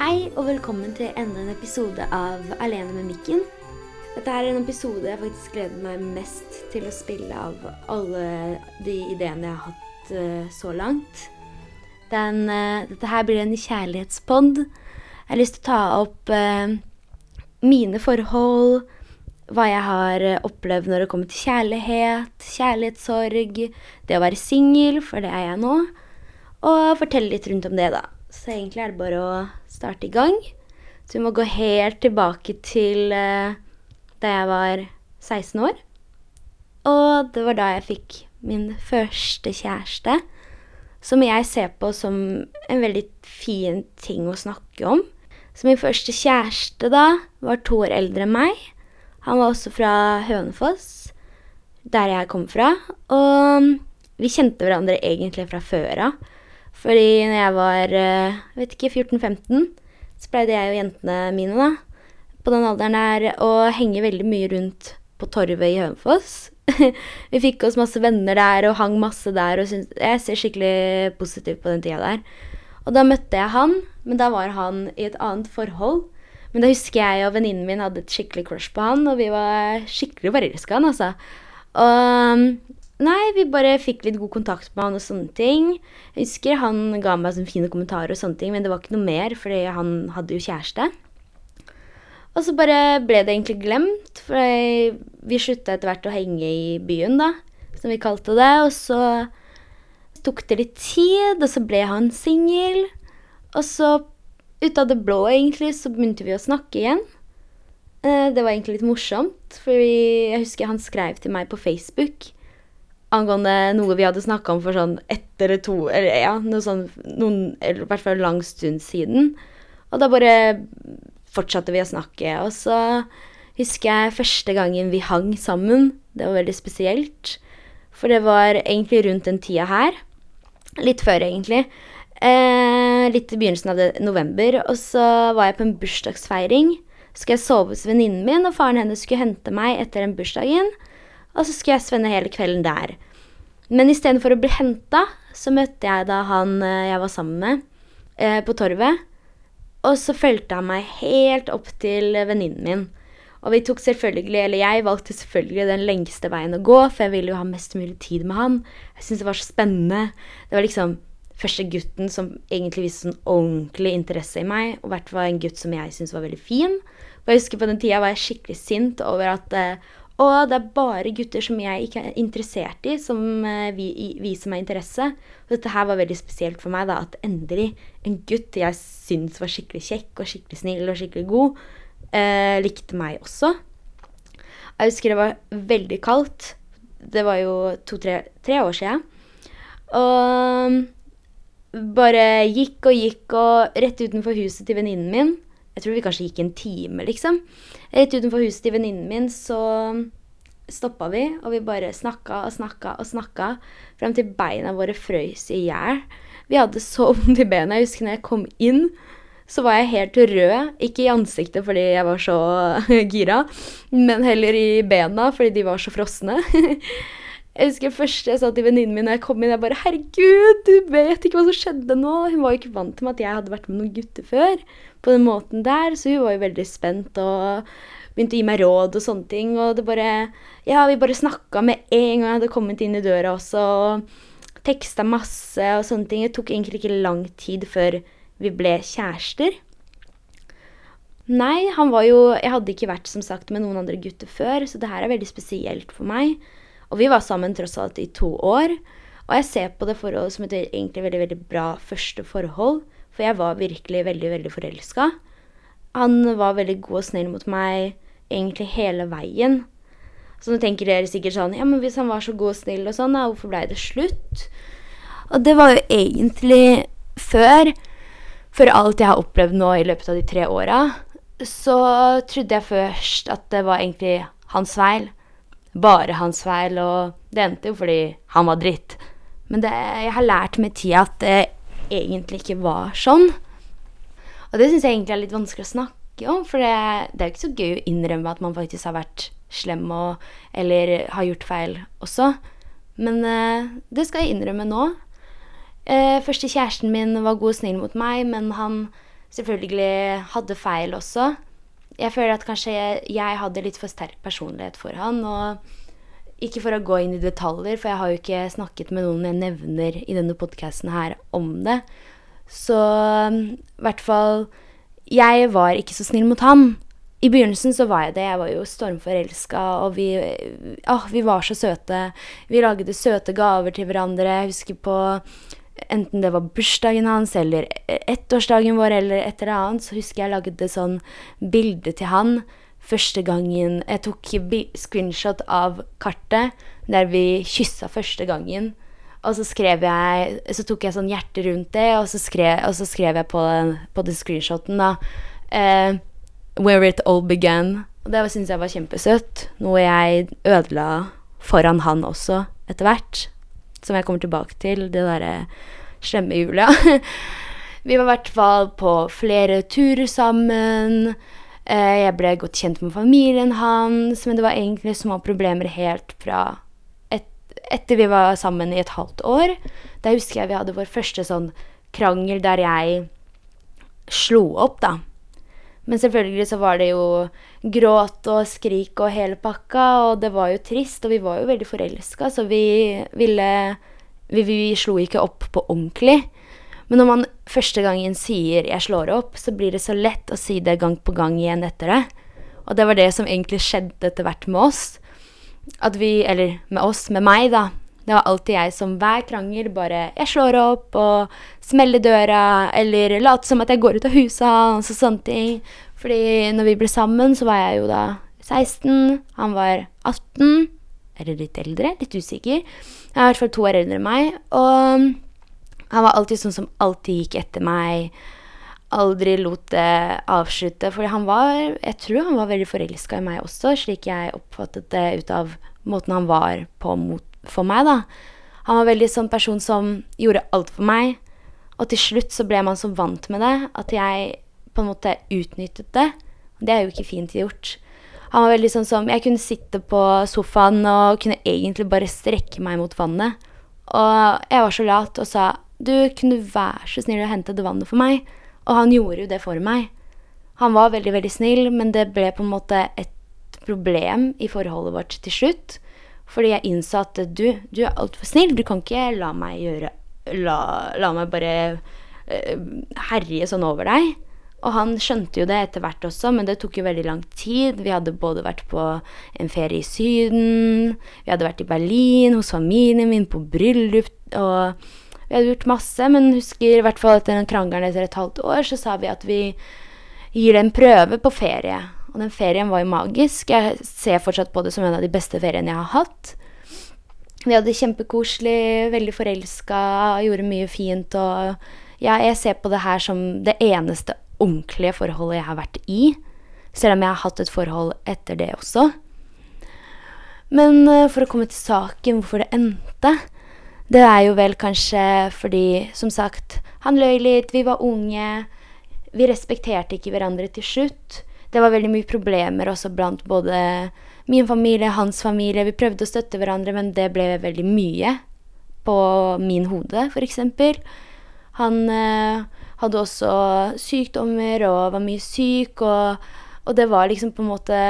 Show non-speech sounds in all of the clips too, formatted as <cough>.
Hei og velkommen til enda en episode av Alene med mikken. Dette er en episode jeg faktisk gleder meg mest til å spille av alle de ideene jeg har hatt uh, så langt. Den, uh, dette her blir en kjærlighetspod. Jeg har lyst til å ta opp uh, mine forhold, hva jeg har opplevd når det kommer til kjærlighet, kjærlighetssorg, det å være singel, for det er jeg nå, og fortelle litt rundt om det, da. Så egentlig er det bare å starte i gang. Så vi må gå helt tilbake til uh, da jeg var 16 år. Og det var da jeg fikk min første kjæreste. Som jeg ser på som en veldig fin ting å snakke om. Så min første kjæreste da var to år eldre enn meg. Han var også fra Hønefoss, der jeg kom fra. Og vi kjente hverandre egentlig fra før av. Fordi når jeg var eh, jeg vet ikke, 14-15, så pleide jeg og jentene mine da, på den alderen der å henge veldig mye rundt på torvet i Hønefoss. <laughs> vi fikk oss masse venner der og hang masse der. og synes, Jeg ser skikkelig positivt på den tida der. Og da møtte jeg han, men da var han i et annet forhold. Men da husker jeg og venninnen min hadde et skikkelig crush på han, og vi var skikkelig forelska han, altså. Og Nei, vi bare fikk litt god kontakt med han og sånne ting. Jeg husker han ga meg sånne fine kommentarer og sånne ting, men det var ikke noe mer, fordi han hadde jo kjæreste. Og så bare ble det egentlig glemt, for vi slutta etter hvert å henge i byen, da, som vi kalte det. Og så tok det litt tid, og så ble han singel. Og så, ut av det blå, egentlig, så begynte vi å snakke igjen. Eh, det var egentlig litt morsomt, for jeg husker han skrev til meg på Facebook angående noe vi hadde snakka om for sånn ett eller to Eller ja, noe sånn noen, eller i hvert fall lang stund siden. Og da bare fortsatte vi å snakke. Og så husker jeg første gangen vi hang sammen. Det var veldig spesielt. For det var egentlig rundt den tida her. Litt før, egentlig. Eh, litt i begynnelsen av november. Og så var jeg på en bursdagsfeiring. Skulle jeg sove hos venninnen min, og faren hennes skulle hente meg etter den bursdagen. Og så skulle jeg svenne hele kvelden der. Men istedenfor å bli henta, så møtte jeg da han eh, jeg var sammen med, eh, på torvet. Og så fulgte han meg helt opp til venninnen min. Og vi tok selvfølgelig, eller jeg valgte selvfølgelig den lengste veien å gå, for jeg ville jo ha mest mulig tid med han. Jeg syntes det var så spennende. Det var liksom første gutten som egentlig viste sånn ordentlig interesse i meg, og hvert fall en gutt som jeg syntes var veldig fin. Og jeg husker på den tida var jeg skikkelig sint over at eh, og det er bare gutter som jeg ikke er interessert i, som vi, viser meg interesse. Og dette her var veldig spesielt for meg, da, at endelig en gutt jeg syntes var skikkelig kjekk og skikkelig snill og skikkelig god, eh, likte meg også. Jeg husker det var veldig kaldt. Det var jo to-tre år siden. Og bare gikk og gikk, og rett utenfor huset til venninnen min jeg tror vi kanskje gikk en time, liksom. Rett utenfor huset til venninnen min så stoppa vi, og vi bare snakka og snakka og snakka frem til beina våre frøys i hjel. Vi hadde så vondt i bena. Jeg husker når jeg kom inn, så var jeg helt rød. Ikke i ansiktet fordi jeg var så <laughs> gira, men heller i bena fordi de var så frosne. <laughs> Jeg husker først jeg sa til venninnen min da jeg kom inn, jeg bare 'Herregud, du vet ikke hva som skjedde nå.' Hun var jo ikke vant til at jeg hadde vært med noen gutter før på den måten der, så hun var jo veldig spent og begynte å gi meg råd og sånne ting. Og det bare Ja, vi bare snakka med en gang jeg hadde kommet inn i døra også, og teksta masse og sånne ting. Det tok egentlig ikke lang tid før vi ble kjærester. Nei, han var jo Jeg hadde ikke vært som sagt med noen andre gutter før, så det her er veldig spesielt for meg. Og vi var sammen tross alt i to år. Og jeg ser på det forholdet som et egentlig veldig, veldig bra første forhold. For jeg var virkelig veldig, veldig forelska. Han var veldig god og snill mot meg egentlig hele veien. Så nå tenker dere sikkert sånn Ja, men hvis han var så god og snill og sånn, da, hvorfor blei det slutt? Og det var jo egentlig før. For alt jeg har opplevd nå i løpet av de tre åra, så trodde jeg først at det var egentlig hans feil bare hans feil, og det endte jo fordi han var dritt. Men det, jeg har lært med tida at det egentlig ikke var sånn. Og det syns jeg egentlig er litt vanskelig å snakke om, for det, det er jo ikke så gøy å innrømme at man faktisk har vært slem og, eller har gjort feil også. Men eh, det skal jeg innrømme nå. Eh, første kjæresten min var god og snill mot meg, men han selvfølgelig hadde feil også. Jeg føler at kanskje jeg, hadde litt for sterk personlighet for han. Og ikke for å gå inn i detaljer, for jeg har jo ikke snakket med noen jeg nevner i denne podkasten her om det. Så i hvert fall Jeg var ikke så snill mot han. I begynnelsen så var jeg det. Jeg var jo stormforelska, og vi, å, vi var så søte. Vi lagde søte gaver til hverandre. Jeg husker på enten det var bursdagen hans eller ettårsdagen vår eller et eller annet, så husker jeg lagde sånn bilde til han første gangen Jeg tok screenshot av kartet der vi kyssa første gangen. Og så jeg Så tok jeg sånn hjerte rundt det, og så skrev, og så skrev jeg på den, på den screenshoten, da eh, Where it all began. Og det syntes jeg var kjempesøtt. Noe jeg ødela foran han også, etter hvert som jeg kommer tilbake til, det derre slemme Julia. <laughs> Vi var i hvert fall på flere turer sammen. Eh, jeg ble godt kjent med familien hans, men det var egentlig små problemer helt fra et, etter vi var sammen i et halvt år. Da husker jeg vi hadde vår første sånn krangel der jeg slo opp, da. Men selvfølgelig så var det jo gråt og skrik og hele pakka, og det var jo trist, og vi var jo veldig forelska, så vi ville vi, vi, slo ikke opp på ordentlig. Men når man første gangen sier 'jeg slår opp', så blir det så lett å si det gang på gang igjen etter det. Og det var det som egentlig skjedde etter hvert med oss. At vi, eller med oss, med meg, da. Det var alltid jeg som hver krangel bare 'Jeg slår opp', og 'smeller døra', eller later som at jeg går ut av hans', og sånne ting. Fordi når vi ble sammen, så var jeg jo da 16, han var 18. Eller litt eldre, litt usikker. Jeg er i hvert fall to år eldre enn meg. Og han var alltid sånn som alltid gikk etter meg. Aldri lot det avslutte. For han var Jeg tror han var veldig forelska i meg også, slik jeg oppfattet det ut av måten han var på mot for meg, da. Han var veldig sånn person som gjorde alt for meg. Og til slutt så ble man så vant med det at jeg på en måte utnyttet det. Det er jo ikke fint gjort. Han var veldig sånn som Jeg kunne sitte på sofaen og kunne egentlig bare strekke meg mot vannet. Og jeg var så lat og sa du, kunne være så snill å hente det vannet for meg? Og han gjorde jo det for meg. Han var veldig, veldig snill, men det ble på en måte et problem i forholdet vårt til slutt. Fordi jeg innså at du, du er altfor snill. Du kan ikke la meg gjøre La, la meg bare uh, herje sånn over deg. Og han skjønte jo det etter hvert også, men det tok jo veldig lang tid. Vi hadde både vært på en ferie i Syden, vi hadde vært i Berlin hos familien min, på bryllup, og vi hadde gjort masse. Men husker i hvert fall etter den krangelen etter et halvt år, så sa vi at vi gir det en prøve på ferie. Og den ferien var jo magisk. Jeg ser fortsatt på det som en av de beste feriene jeg har hatt. Vi hadde det kjempekoselig, veldig forelska, gjorde mye fint og Ja, jeg ser på det her som det eneste ordentlige forholdet jeg har vært i. Selv om jeg har hatt et forhold etter det også. Men uh, for å komme til saken, hvorfor det endte Det er jo vel kanskje fordi, som sagt, han løy litt, vi var unge. Vi respekterte ikke hverandre til slutt det var veldig mye problemer også blant både min familie, hans familie. Vi prøvde å støtte hverandre, men det ble veldig mye på min hode, f.eks. Han eh, hadde også sykdommer og var mye syk, og, og, det var liksom på en måte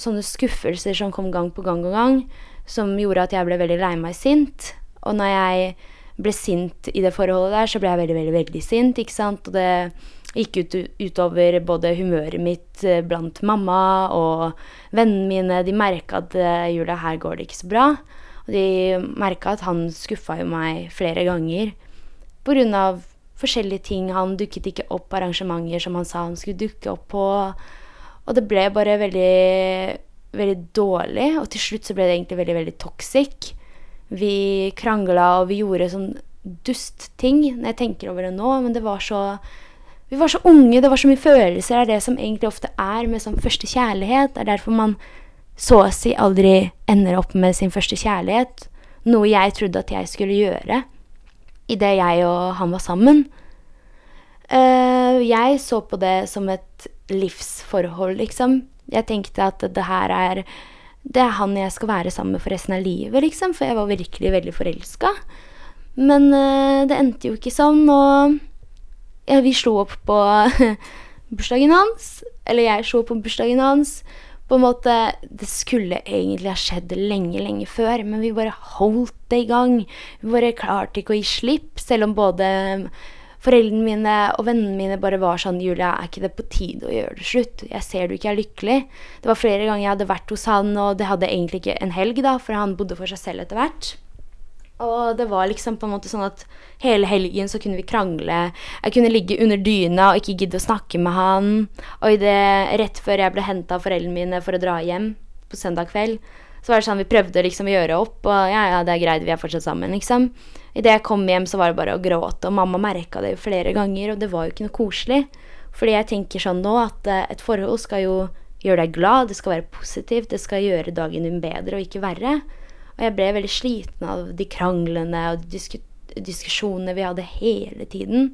sånne skuffelser som kom gang på gang og gang, som gjorde at jeg ble veldig lei meg sint. Og når jeg ble sint i det forholdet der, så ble jeg veldig, veldig, veldig sint, ikke sant. Og det gikk ut, utover både humøret mitt eh, blant mamma og vennene mine. De merka at uh, jula her går det ikke så bra. Og de merka at han skuffa jo meg flere ganger pga. forskjellige ting. Han dukket ikke opp arrangementer som han sa han skulle dukke opp på. Og det ble bare veldig, veldig dårlig. Og til slutt så ble det egentlig veldig, veldig toxic. Vi krangla, og vi gjorde sånn dust-ting når jeg tenker over det nå, men det var så vi var så unge, det var så mye følelser. Det er det som egentlig ofte er med sånn første kjærlighet. Det er derfor man så å si aldri ender opp med sin første kjærlighet. Noe jeg trodde at jeg skulle gjøre idet jeg og han var sammen. Uh, jeg så på det som et livsforhold, liksom. Jeg tenkte at det her er Det er han jeg skal være sammen med for resten av livet, liksom. For jeg var virkelig veldig forelska. Men uh, det endte jo ikke sånn, og ja, vi slo opp på <laughs> bursdagen hans. Eller jeg slo opp på bursdagen hans. På en måte, Det skulle egentlig ha skjedd lenge, lenge før, men vi bare holdt det i gang. Vi bare klarte ikke å gi slipp, selv om både foreldrene mine og vennene mine bare var sånn 'Julia, er ikke det på tide å gjøre det slutt? Jeg ser du ikke er lykkelig.' Det var flere ganger jeg hadde vært hos han, og det hadde egentlig ikke en helg, da, for han bodde for seg selv etter hvert. Og det var liksom på en måte sånn at hele helgen så kunne vi krangle. Jeg kunne ligge under dyna og ikke gidde å snakke med han. Og det, rett før jeg ble henta av foreldrene mine for å dra hjem på søndag kveld, så var det sånn vi prøvde liksom å gjøre opp, og ja, ja, det er greit, vi er fortsatt sammen, liksom. Idet jeg kom hjem, så var det bare å gråte, og mamma merka det jo flere ganger, og det var jo ikke noe koselig. Fordi jeg tenker sånn nå at uh, et forhold skal jo gjøre deg glad, det skal være positivt, det skal gjøre dagen din bedre og ikke verre. Og jeg ble veldig sliten av de kranglene og de disku diskusjonene vi hadde hele tiden.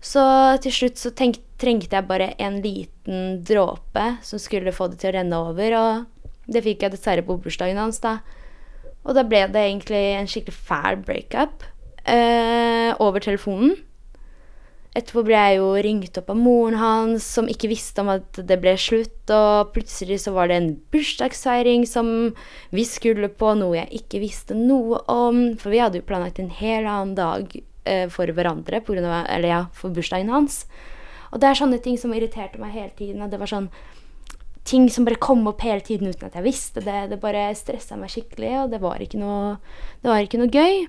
Så til slutt så trengte jeg bare en liten dråpe som skulle få det til å renne over, og det fikk jeg dessverre på bursdagen hans, da. Og da ble det egentlig en skikkelig fæl breakup eh, over telefonen. Etterpå ble jeg jo ringt opp av moren hans, som ikke visste om at det ble slutt. Og plutselig så var det en bursdagsfeiring som vi skulle på, noe jeg ikke visste noe om. For vi hadde jo planlagt en hel annen dag eh, for hverandre, på grunn av, eller ja, for bursdagen hans. Og det er sånne ting som irriterte meg hele tiden. Og det var sånn ting som bare kom opp hele tiden uten at jeg visste det. Det bare stressa meg skikkelig, og det var ikke noe, det var ikke noe gøy.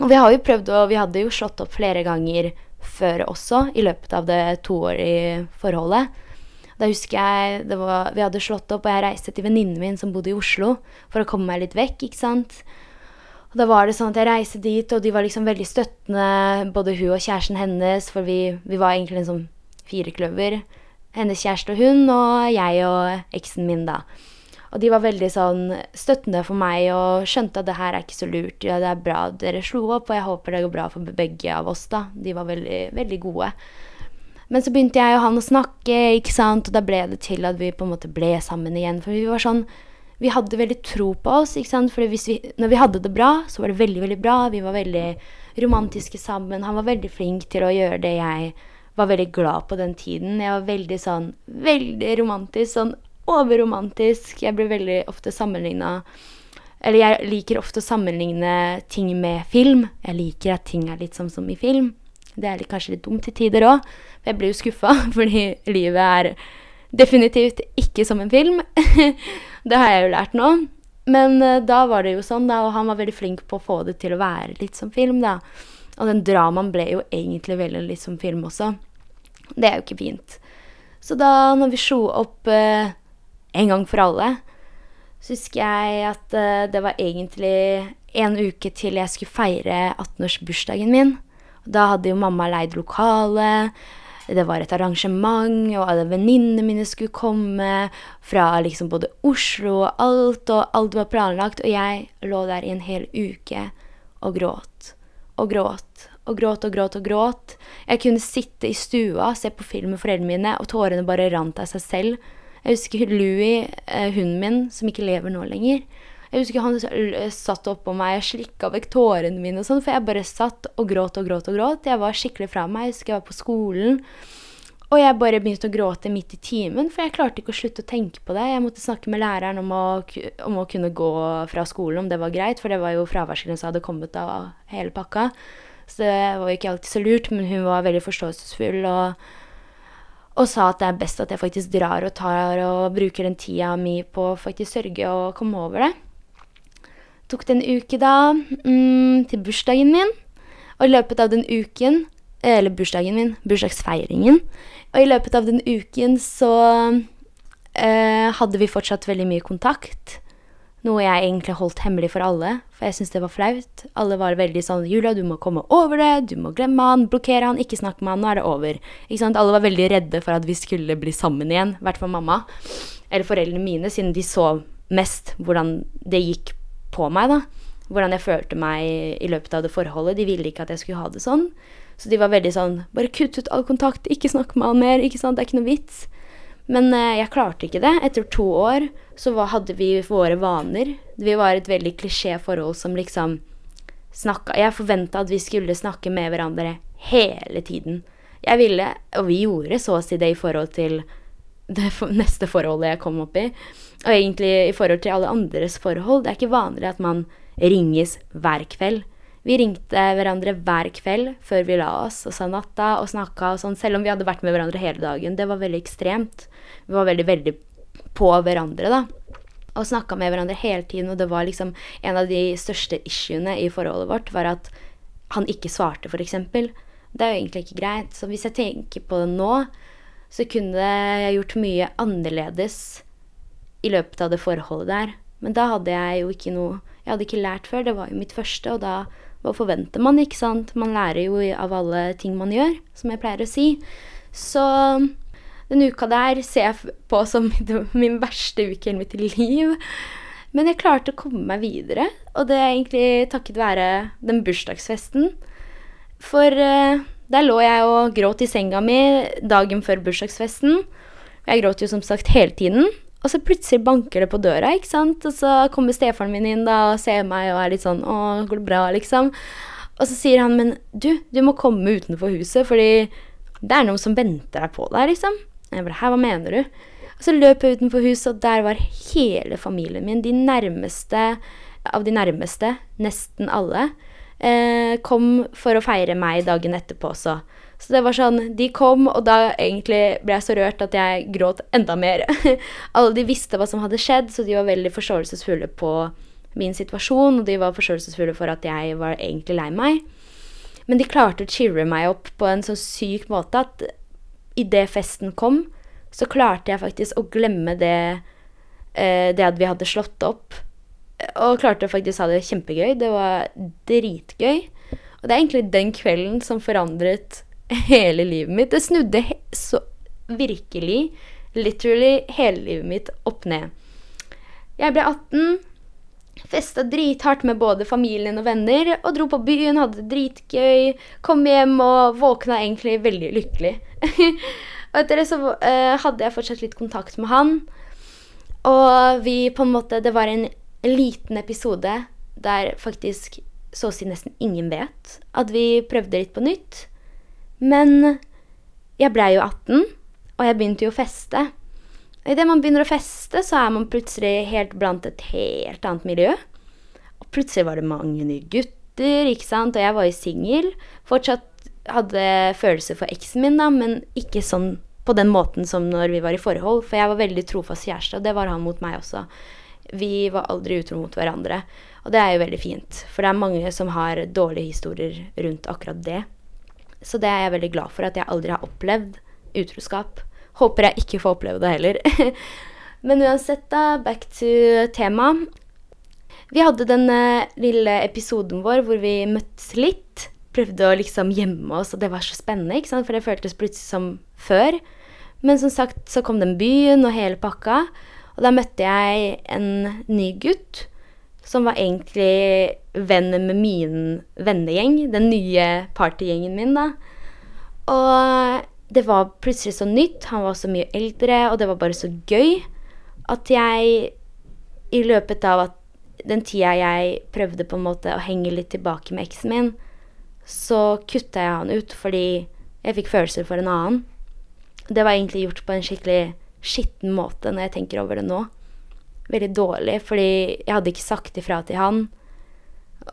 Og vi har jo prøvd, og vi hadde jo slått opp flere ganger før også, i løpet av det toårige forholdet. Da husker jeg var, vi hadde slått opp, og jeg reiste til venninnen min som bodde i Oslo, for å komme meg litt vekk, ikke sant. Og da var det sånn at jeg reiste dit, og de var liksom veldig støttende, både hun og kjæresten hennes, for vi, vi var egentlig en sånn firekløver. Hennes kjæreste og hun, og jeg og eksen min, da. Og de var veldig sånn støttende for meg og skjønte at det her er ikke så lurt. Ja, det er bra dere slo opp, og jeg håper det går bra for begge av oss, da. De var veldig, veldig gode. Men så begynte jeg og han å snakke, ikke sant, og da ble det til at vi på en måte ble sammen igjen. For vi var sånn Vi hadde veldig tro på oss, ikke sant. For når vi hadde det bra, så var det veldig, veldig bra. Vi var veldig romantiske sammen. Han var veldig flink til å gjøre det jeg var veldig glad på den tiden. Jeg var veldig sånn Veldig romantisk. Sånn overromantisk. Jeg blir veldig ofte sammenligna Eller jeg liker ofte å sammenligne ting med film. Jeg liker at ting er litt sånn som i film. Det er litt, kanskje litt dumt til tider òg. Jeg blir jo skuffa, <laughs> fordi livet er definitivt ikke som en film. <laughs> det har jeg jo lært nå. Men uh, da var det jo sånn, da, og han var veldig flink på å få det til å være litt som film, da. Og den dramaen ble jo egentlig veldig litt som film også. Det er jo ikke fint. Så da når vi slo opp uh, en gang for alle, så husker jeg at uh, det var egentlig en uke til jeg skulle feire 18-årsbursdagen min. Da hadde jo mamma leid lokale. Det var et arrangement, og alle venninnene mine skulle komme fra liksom både Oslo og alt, og alt var planlagt. Og jeg lå der i en hel uke og gråt og gråt og gråt og gråt og gråt. Jeg kunne sitte i stua, se på film med foreldrene mine, og tårene bare rant av seg selv. Jeg husker Louis, eh, hunden min, som ikke lever nå lenger. Jeg husker han eh, satt oppå meg og slikka vekk tårene mine og sånn, for jeg bare satt og gråt og gråt og gråt. Jeg var skikkelig fra meg. Jeg husker jeg var på skolen. Og jeg bare begynte å gråte midt i timen, for jeg klarte ikke å slutte å tenke på det. Jeg måtte snakke med læreren om å, om å kunne gå fra skolen, om det var greit, for det var jo fraværsgrensa hadde kommet av hele pakka. Så det var jo ikke alltid så lurt, men hun var veldig forståelsesfull og og sa at det er best at jeg faktisk drar og tar og bruker den tida mi på å faktisk sørge og komme over det. Tok det en uke da, mm, til bursdagen min. Og i løpet av den uken Eller bursdagen min, bursdagsfeiringen. Og i løpet av den uken så eh, hadde vi fortsatt veldig mye kontakt. Noe jeg egentlig holdt hemmelig for alle, for jeg syntes det var flaut. Alle var veldig sånn 'Julia, du må komme over det. Du må glemme han. Blokkere han. Ikke snakke med han. Nå er det over.' Ikke sant? Alle var veldig redde for at vi skulle bli sammen igjen. I hvert fall mamma. Eller foreldrene mine, siden de så mest hvordan det gikk på meg, da. Hvordan jeg følte meg i løpet av det forholdet. De ville ikke at jeg skulle ha det sånn. Så de var veldig sånn 'Bare kutt ut all kontakt. Ikke snakk med han mer.' Ikke sant? Det er ikke noe vits. Men eh, jeg klarte ikke det. Etter to år så hadde vi våre vaner. Vi var et veldig klisjé forhold som liksom snakka Jeg forventa at vi skulle snakke med hverandre hele tiden. Jeg ville, og vi gjorde så å si det i forhold til det neste forholdet jeg kom opp i. Og egentlig i forhold til alle andres forhold. Det er ikke vanlig at man ringes hver kveld. Vi ringte hverandre hver kveld før vi la oss og sa natta og snakka og sånn, selv om vi hadde vært med hverandre hele dagen. Det var veldig ekstremt. Vi var veldig, veldig på hverandre, da. Og snakka med hverandre hele tiden, og det var liksom en av de største issuene i forholdet vårt, var at han ikke svarte, f.eks. Det er jo egentlig ikke greit. Så hvis jeg tenker på det nå, så kunne jeg gjort mye annerledes i løpet av det forholdet der. Men da hadde jeg jo ikke noe Jeg hadde ikke lært før. Det var jo mitt første, og da hva forventer man, ikke sant? Man lærer jo av alle ting man gjør, som jeg pleier å si. Så denne uka der ser jeg på som <laughs> min verste uke i mitt liv. Men jeg klarte å komme meg videre, og det er egentlig takket være den bursdagsfesten. For uh, der lå jeg og gråt i senga mi dagen før bursdagsfesten. Jeg gråt jo som sagt hele tiden. Og så plutselig banker det på døra, ikke sant. Og så kommer stefaren min inn da og ser meg og er litt sånn 'Å, går det bra?' liksom. Og så sier han 'Men du, du må komme utenfor huset, fordi det er noen som venter deg på deg', liksom. Jeg bare 'Hæ, hva mener du?' Og så løp jeg utenfor huset, og der var hele familien min. De nærmeste av de nærmeste, nesten alle eh, kom for å feire meg dagen etterpå også. Så det var sånn De kom, og da egentlig ble jeg så rørt at jeg gråt enda mer. <laughs> Alle de visste hva som hadde skjedd, så de var veldig forståelsesfulle på min situasjon, og de var forståelsesfulle for at jeg var egentlig lei meg. Men de klarte å cheere meg opp på en så syk måte at idet festen kom, så klarte jeg faktisk å glemme det, eh, det at vi hadde slått opp og klarte faktisk å ha det kjempegøy. Det var dritgøy. Og det er egentlig den kvelden som forandret <laughs> hele livet mitt. Det snudde så virkelig, literally, hele livet mitt opp ned. Jeg ble 18, festa drithardt med både familien og venner, og dro på byen, hadde det dritgøy, kom hjem og våkna egentlig veldig lykkelig. <laughs> og etter det så uh, hadde jeg fortsatt litt kontakt med han. Og vi på en måte Det var en en liten episode der faktisk så å si nesten ingen vet at vi prøvde litt på nytt. Men jeg blei jo 18, og jeg begynte jo å feste. Idet man begynner å feste, så er man plutselig helt blant et helt annet miljø. Og plutselig var det mange nye gutter, ikke sant, og jeg var jo singel. Fortsatt hadde følelser for eksen min, da, men ikke sånn på den måten som når vi var i forhold. For jeg var veldig trofast kjæreste, og det var han mot meg også. Vi var aldri utro mot hverandre. Og det er jo veldig fint, for det er mange som har dårlige historier rundt akkurat det. Så det er jeg veldig glad for, at jeg aldri har opplevd utroskap. Håper jeg ikke får oppleve det heller. <laughs> Men uansett, da, back to tema. Vi hadde den lille episoden vår hvor vi møttes litt. Prøvde å liksom gjemme oss, og det var så spennende, ikke sant? for det føltes plutselig som før. Men som sagt så kom den byen og hele pakka. Og da møtte jeg en ny gutt som var egentlig venn med min vennegjeng. Den nye partygjengen min, da. Og det var plutselig så nytt. Han var så mye eldre, og det var bare så gøy at jeg i løpet av den tida jeg prøvde på en måte å henge litt tilbake med eksen min, så kutta jeg han ut fordi jeg fikk følelser for en annen. Det var egentlig gjort på en skikkelig skitten måte når jeg tenker over det nå. Veldig dårlig, fordi jeg hadde ikke sagt ifra til han.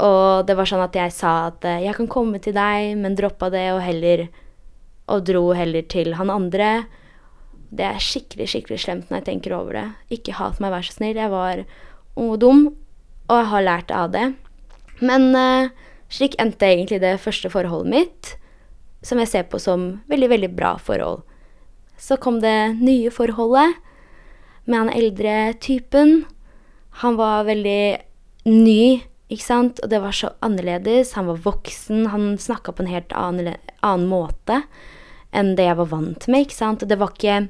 Og det var sånn at jeg sa at eh, jeg kan komme til deg, men droppa det og heller Og dro heller til han andre. Det er skikkelig, skikkelig slemt når jeg tenker over det. Ikke hat meg, vær så snill. Jeg var ung og dum, og jeg har lært av det. Men uh, slik endte egentlig det første forholdet mitt, som jeg ser på som veldig, veldig bra forhold. Så kom det nye forholdet med han eldre typen. Han var veldig ny, ikke sant, og det var så annerledes. Han var voksen, han snakka på en helt annen, annen, måte enn det jeg var vant med, ikke sant. Det var ikke,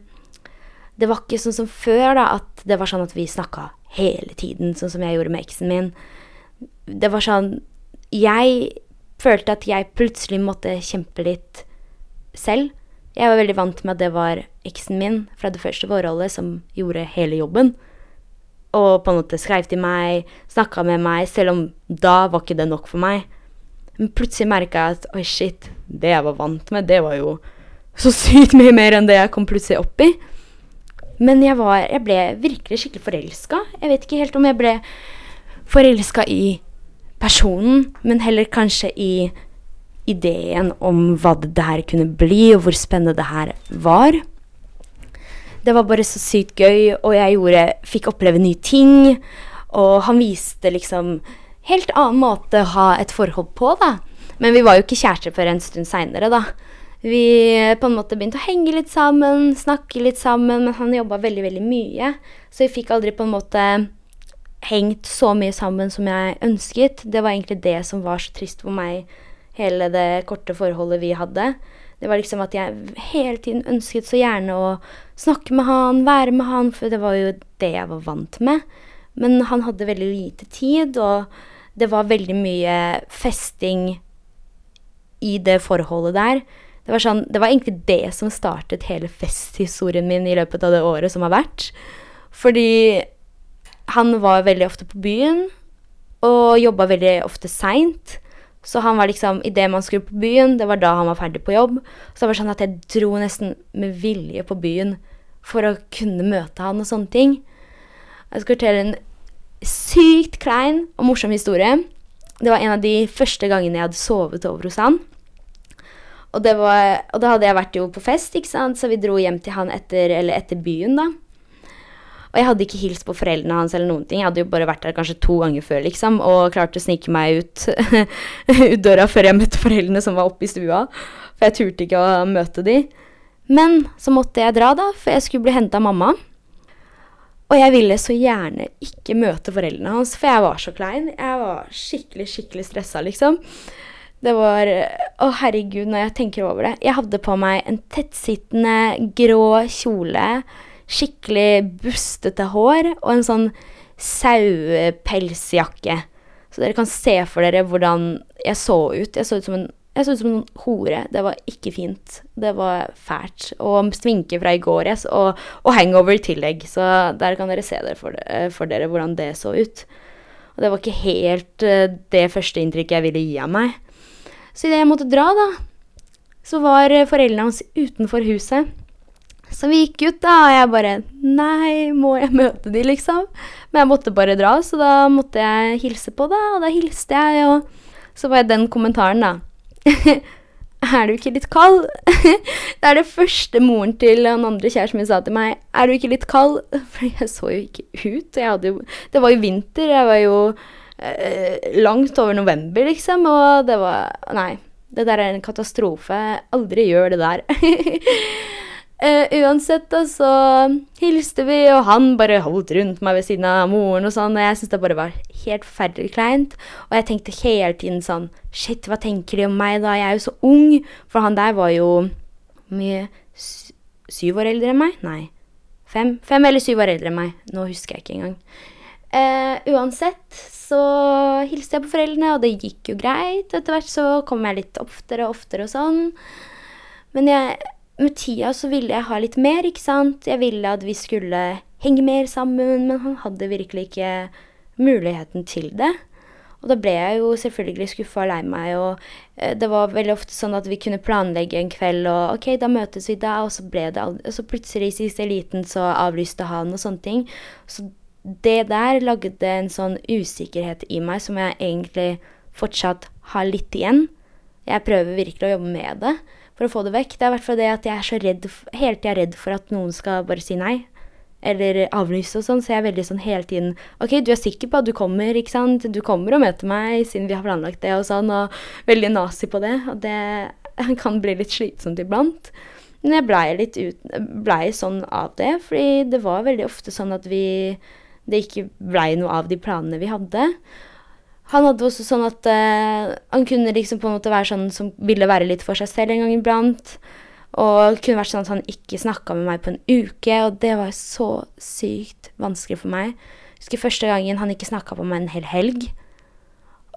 det var ikke sånn som før, da, at det var sånn at vi snakka hele tiden, sånn som jeg gjorde med eksen min. Det var sånn Jeg følte at jeg plutselig måtte kjempe litt selv. Jeg var veldig vant med at det var eksen min fra det første forholdet som gjorde hele jobben. Og på en måte skrev til meg, snakka med meg, selv om da var ikke det nok for meg. Men plutselig merka jeg at oi, shit, det jeg var vant med, det var jo så sykt mye mer enn det jeg kom plutselig opp i. Men jeg, var, jeg ble virkelig skikkelig forelska. Jeg vet ikke helt om jeg ble forelska i personen, men heller kanskje i ideen om hva det her kunne bli, og hvor spennende det her var. Det var bare så sykt gøy, og jeg gjorde, fikk oppleve nye ting. Og han viste liksom helt annen måte å ha et forhold på, da. Men vi var jo ikke kjærester før en stund seinere, da. Vi på en måte begynte å henge litt sammen, snakke litt sammen, men han jobba veldig, veldig mye. Så vi fikk aldri på en måte hengt så mye sammen som jeg ønsket. Det var egentlig det som var så trist for meg, hele det korte forholdet vi hadde. Det var liksom at jeg hele tiden ønsket så gjerne å snakke med han, være med han, for det var jo det jeg var vant med. Men han hadde veldig lite tid, og det var veldig mye festing i det forholdet der. Det var, sånn, det var egentlig det som startet hele festhistorien min i løpet av det året som har vært. Fordi han var veldig ofte på byen og jobba veldig ofte seint. Så han var liksom Idet man skulle på byen, det var da han var ferdig på jobb. Så det var sånn at jeg dro nesten med vilje på byen for å kunne møte han og sånne ting. Jeg skal fortelle en sykt klein og morsom historie. Det var en av de første gangene jeg hadde sovet over hos han. Og, var, og da hadde jeg vært jo på fest, ikke sant, så vi dro hjem til han etter, etter byen, da. Og jeg hadde ikke hilst på foreldrene hans eller noen ting. Jeg hadde jo bare vært der kanskje to ganger før, liksom, og klarte å snike meg ut, <laughs> ut døra før jeg møtte foreldrene som var oppe i stua. For jeg turte ikke å møte de. Men så måtte jeg dra, da, for jeg skulle bli henta av mamma. Og jeg ville så gjerne ikke møte foreldrene hans, for jeg var så klein. Jeg var skikkelig, skikkelig stressa, liksom. Det var Å, herregud, når jeg tenker over det. Jeg hadde på meg en tettsittende grå kjole skikkelig bustete hår og en sånn sauepelsjakke. Så dere kan se for dere hvordan jeg så ut. Jeg så ut som en, så ut som en hore. Det var ikke fint. Det var fælt. Og sminke fra i går, yes, og, og, hangover i tillegg. Så der kan dere se dere for, for, dere hvordan det så ut. Og det var ikke helt uh, det første inntrykket jeg ville gi av meg. Så idet jeg måtte dra, da, så var foreldrene hans utenfor huset. Så vi gikk ut, da, og jeg bare Nei, må jeg møte de, liksom? Men jeg måtte bare dra, så da måtte jeg hilse på, da. Og da hilste jeg, og så var jeg den kommentaren, da. <laughs> er du ikke litt kald? <laughs> det er det første moren til den andre kjæresten min sa til meg. Er du ikke litt kald? <laughs> For jeg så jo ikke ut. Jo, det var jo vinter. Jeg var jo eh, langt over november, liksom. Og det var Nei. Det der er en katastrofe. Aldri gjør det der. Uh, <laughs> uansett, da, så hilste vi, og han bare holdt rundt meg ved siden av moren og sånn, og jeg syntes det bare var helt forferdelig kleint. Og jeg tenkte hele tiden sånn Shit, hva tenker de om meg da? Jeg er jo så ung. For han der var jo mye syv år eldre enn meg. Nei. Fem, fem eller syv år eldre enn meg. Nå husker jeg ikke engang. Uh, uansett så hilste jeg på foreldrene, og det gikk jo greit. Etter hvert så kom jeg litt oftere og oftere og sånn. Men jeg med tida så ville jeg ha litt mer, ikke sant. Jeg ville at vi skulle henge mer sammen, men han hadde virkelig ikke muligheten til det. Og da ble jeg jo selvfølgelig skuffa og lei meg, og eh, det var veldig ofte sånn at vi kunne planlegge en kveld, og ok, da møtes vi da, og så ble det aldri Og så plutselig i siste liten så avlyste han og sånne ting. Så det der lagde en sånn usikkerhet i meg som jeg egentlig fortsatt har litt igjen. Jeg prøver virkelig å jobbe med det for å få det vekk. Det er i hvert fall det at jeg er så redd, hele tida redd for at noen skal bare si nei. Eller avlyse og sånn, så jeg er veldig sånn hele tiden OK, du er sikker på at du kommer, ikke sant? Du kommer og møter meg siden vi har planlagt det og sånn, og veldig nazi på det. Og det <laughs> kan bli litt slitsomt iblant. Men jeg blei litt ut, blei sånn av det, fordi det var veldig ofte sånn at vi Det ikke blei noe av de planene vi hadde. Han hadde også sånn at uh, han kunne liksom på en måte være sånn som ville være litt for seg selv en gang iblant. Og det kunne vært sånn at han ikke snakka med meg på en uke, og det var så sykt vanskelig for meg. Jeg husker første gangen han ikke snakka på meg en hel helg.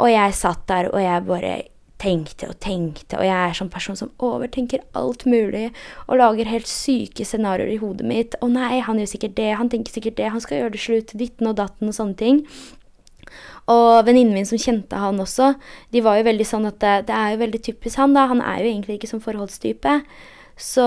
Og jeg satt der, og jeg bare tenkte og tenkte, og jeg er sånn person som overtenker alt mulig og lager helt syke scenarioer i hodet mitt. 'Å nei, han gjør sikkert det, han tenker sikkert det, han skal gjøre det slutt', ditten og datten og sånne ting. Og venninnen min som kjente han også, de var jo veldig sånn at det, det, er jo veldig typisk han, da. Han er jo egentlig ikke som forholdstype. Så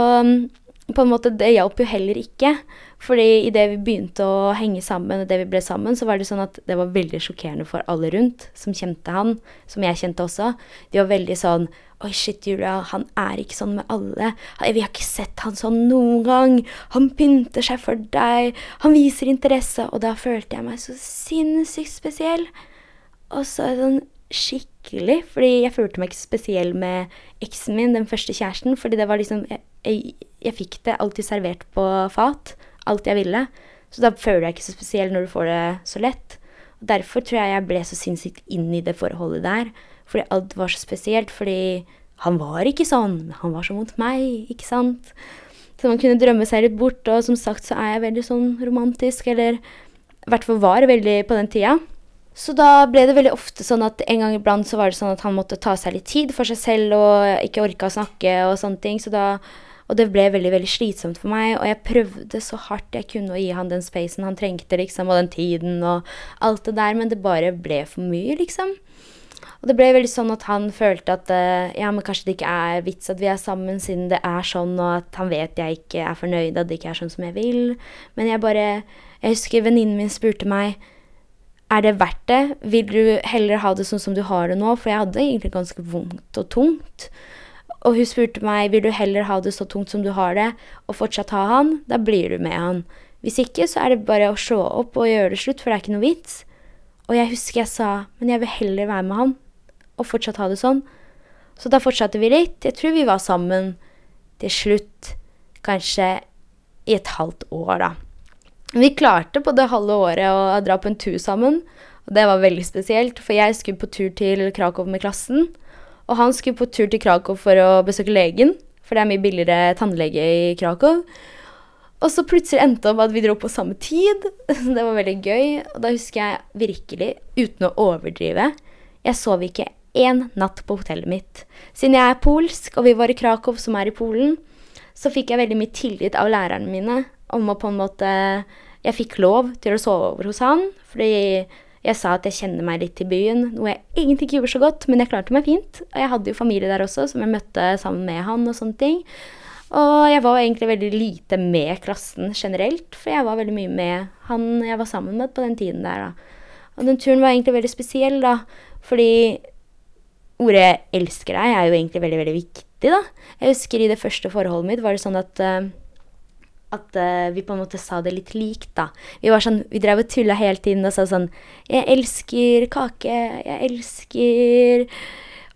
på en måte, det hjalp jo heller ikke. Fordi idet vi begynte å henge sammen, og det vi ble sammen, så var det sånn at det var veldig sjokkerende for alle rundt som kjente han, som jeg kjente også. De var veldig sånn Oi, shit, Julia, han er ikke sånn med alle. Vi har ikke sett han sånn noen gang. Han pynter seg for deg. Han viser interesse. Og da følte jeg meg så sinnssykt spesiell. Og så sånn skikkelig, fordi jeg følte meg ikke spesiell med eksen min, den første kjæresten, fordi det var liksom Jeg, jeg, jeg fikk det alltid servert på fat. Alt jeg ville. Så da føler jeg ikke så spesiell når du får det så lett. Og derfor tror jeg jeg ble så sinnssykt inn i det forholdet der. Fordi alt var så spesielt. Fordi han var ikke sånn. Han var så mot meg, ikke sant. Så man kunne drømme seg litt bort. Og som sagt så er jeg veldig sånn romantisk, eller i hvert fall var veldig på den tida. Så da ble det veldig ofte sånn at en gang iblant så var det sånn at han måtte ta seg litt tid for seg selv og ikke orka å snakke og sånne ting. Så da, og det ble veldig veldig slitsomt for meg. Og jeg prøvde så hardt jeg kunne å gi han den spacen han trengte, liksom, og den tiden og alt det der, men det bare ble for mye, liksom. Og det ble veldig sånn at han følte at uh, ja, men kanskje det ikke er vits at vi er sammen, siden det er sånn, og at han vet jeg ikke er fornøyd, at det ikke er sånn som jeg vil. Men jeg bare Jeg husker venninnen min spurte meg er det verdt det? Vil du heller ha det sånn som du har det nå? For jeg hadde egentlig ganske vondt og tungt. Og hun spurte meg vil du heller ha det så tungt som du har det, og fortsatt ha han. Da blir du med han. Hvis ikke, så er det bare å slå opp og gjøre det slutt, for det er ikke noe vits. Og jeg husker jeg sa men jeg vil heller være med han og fortsatt ha det sånn. Så da fortsatte vi litt. Jeg tror vi var sammen til slutt kanskje i et halvt år, da. Vi klarte på det halve året å dra på en tur sammen, og det var veldig spesielt, for jeg skulle på tur til Krakow med klassen, og han skulle på tur til Krakow for å besøke legen, for det er mye billigere tannlege i Krakow. Og så plutselig endte det opp at vi dro på samme tid. <laughs> Det var veldig gøy. Og da husker jeg virkelig, uten å overdrive, jeg sov ikke én natt på hotellet mitt. Siden jeg er polsk, og vi var i Krakow, som er i Polen, så fikk jeg veldig mye tillit av lærerne mine om å på en måte Jeg fikk lov til å sove over hos han, fordi jeg sa at jeg kjenner meg litt til byen, noe jeg egentlig ikke gjorde så godt, men jeg klarte meg fint. Og jeg hadde jo familie der også, som jeg møtte sammen med han og sånne ting. Og jeg var egentlig veldig lite med klassen generelt, for jeg var veldig mye med han jeg var sammen med på den tiden der, da. Og den turen var egentlig veldig spesiell, da, fordi ordet 'elsker deg' er jo egentlig veldig, veldig viktig, da. Jeg husker i det første forholdet mitt var det sånn at uh, at uh, vi på en måte sa det litt likt, da. Vi var sånn, vi drev og tulla hele tiden og sa sånn 'Jeg elsker kake. Jeg elsker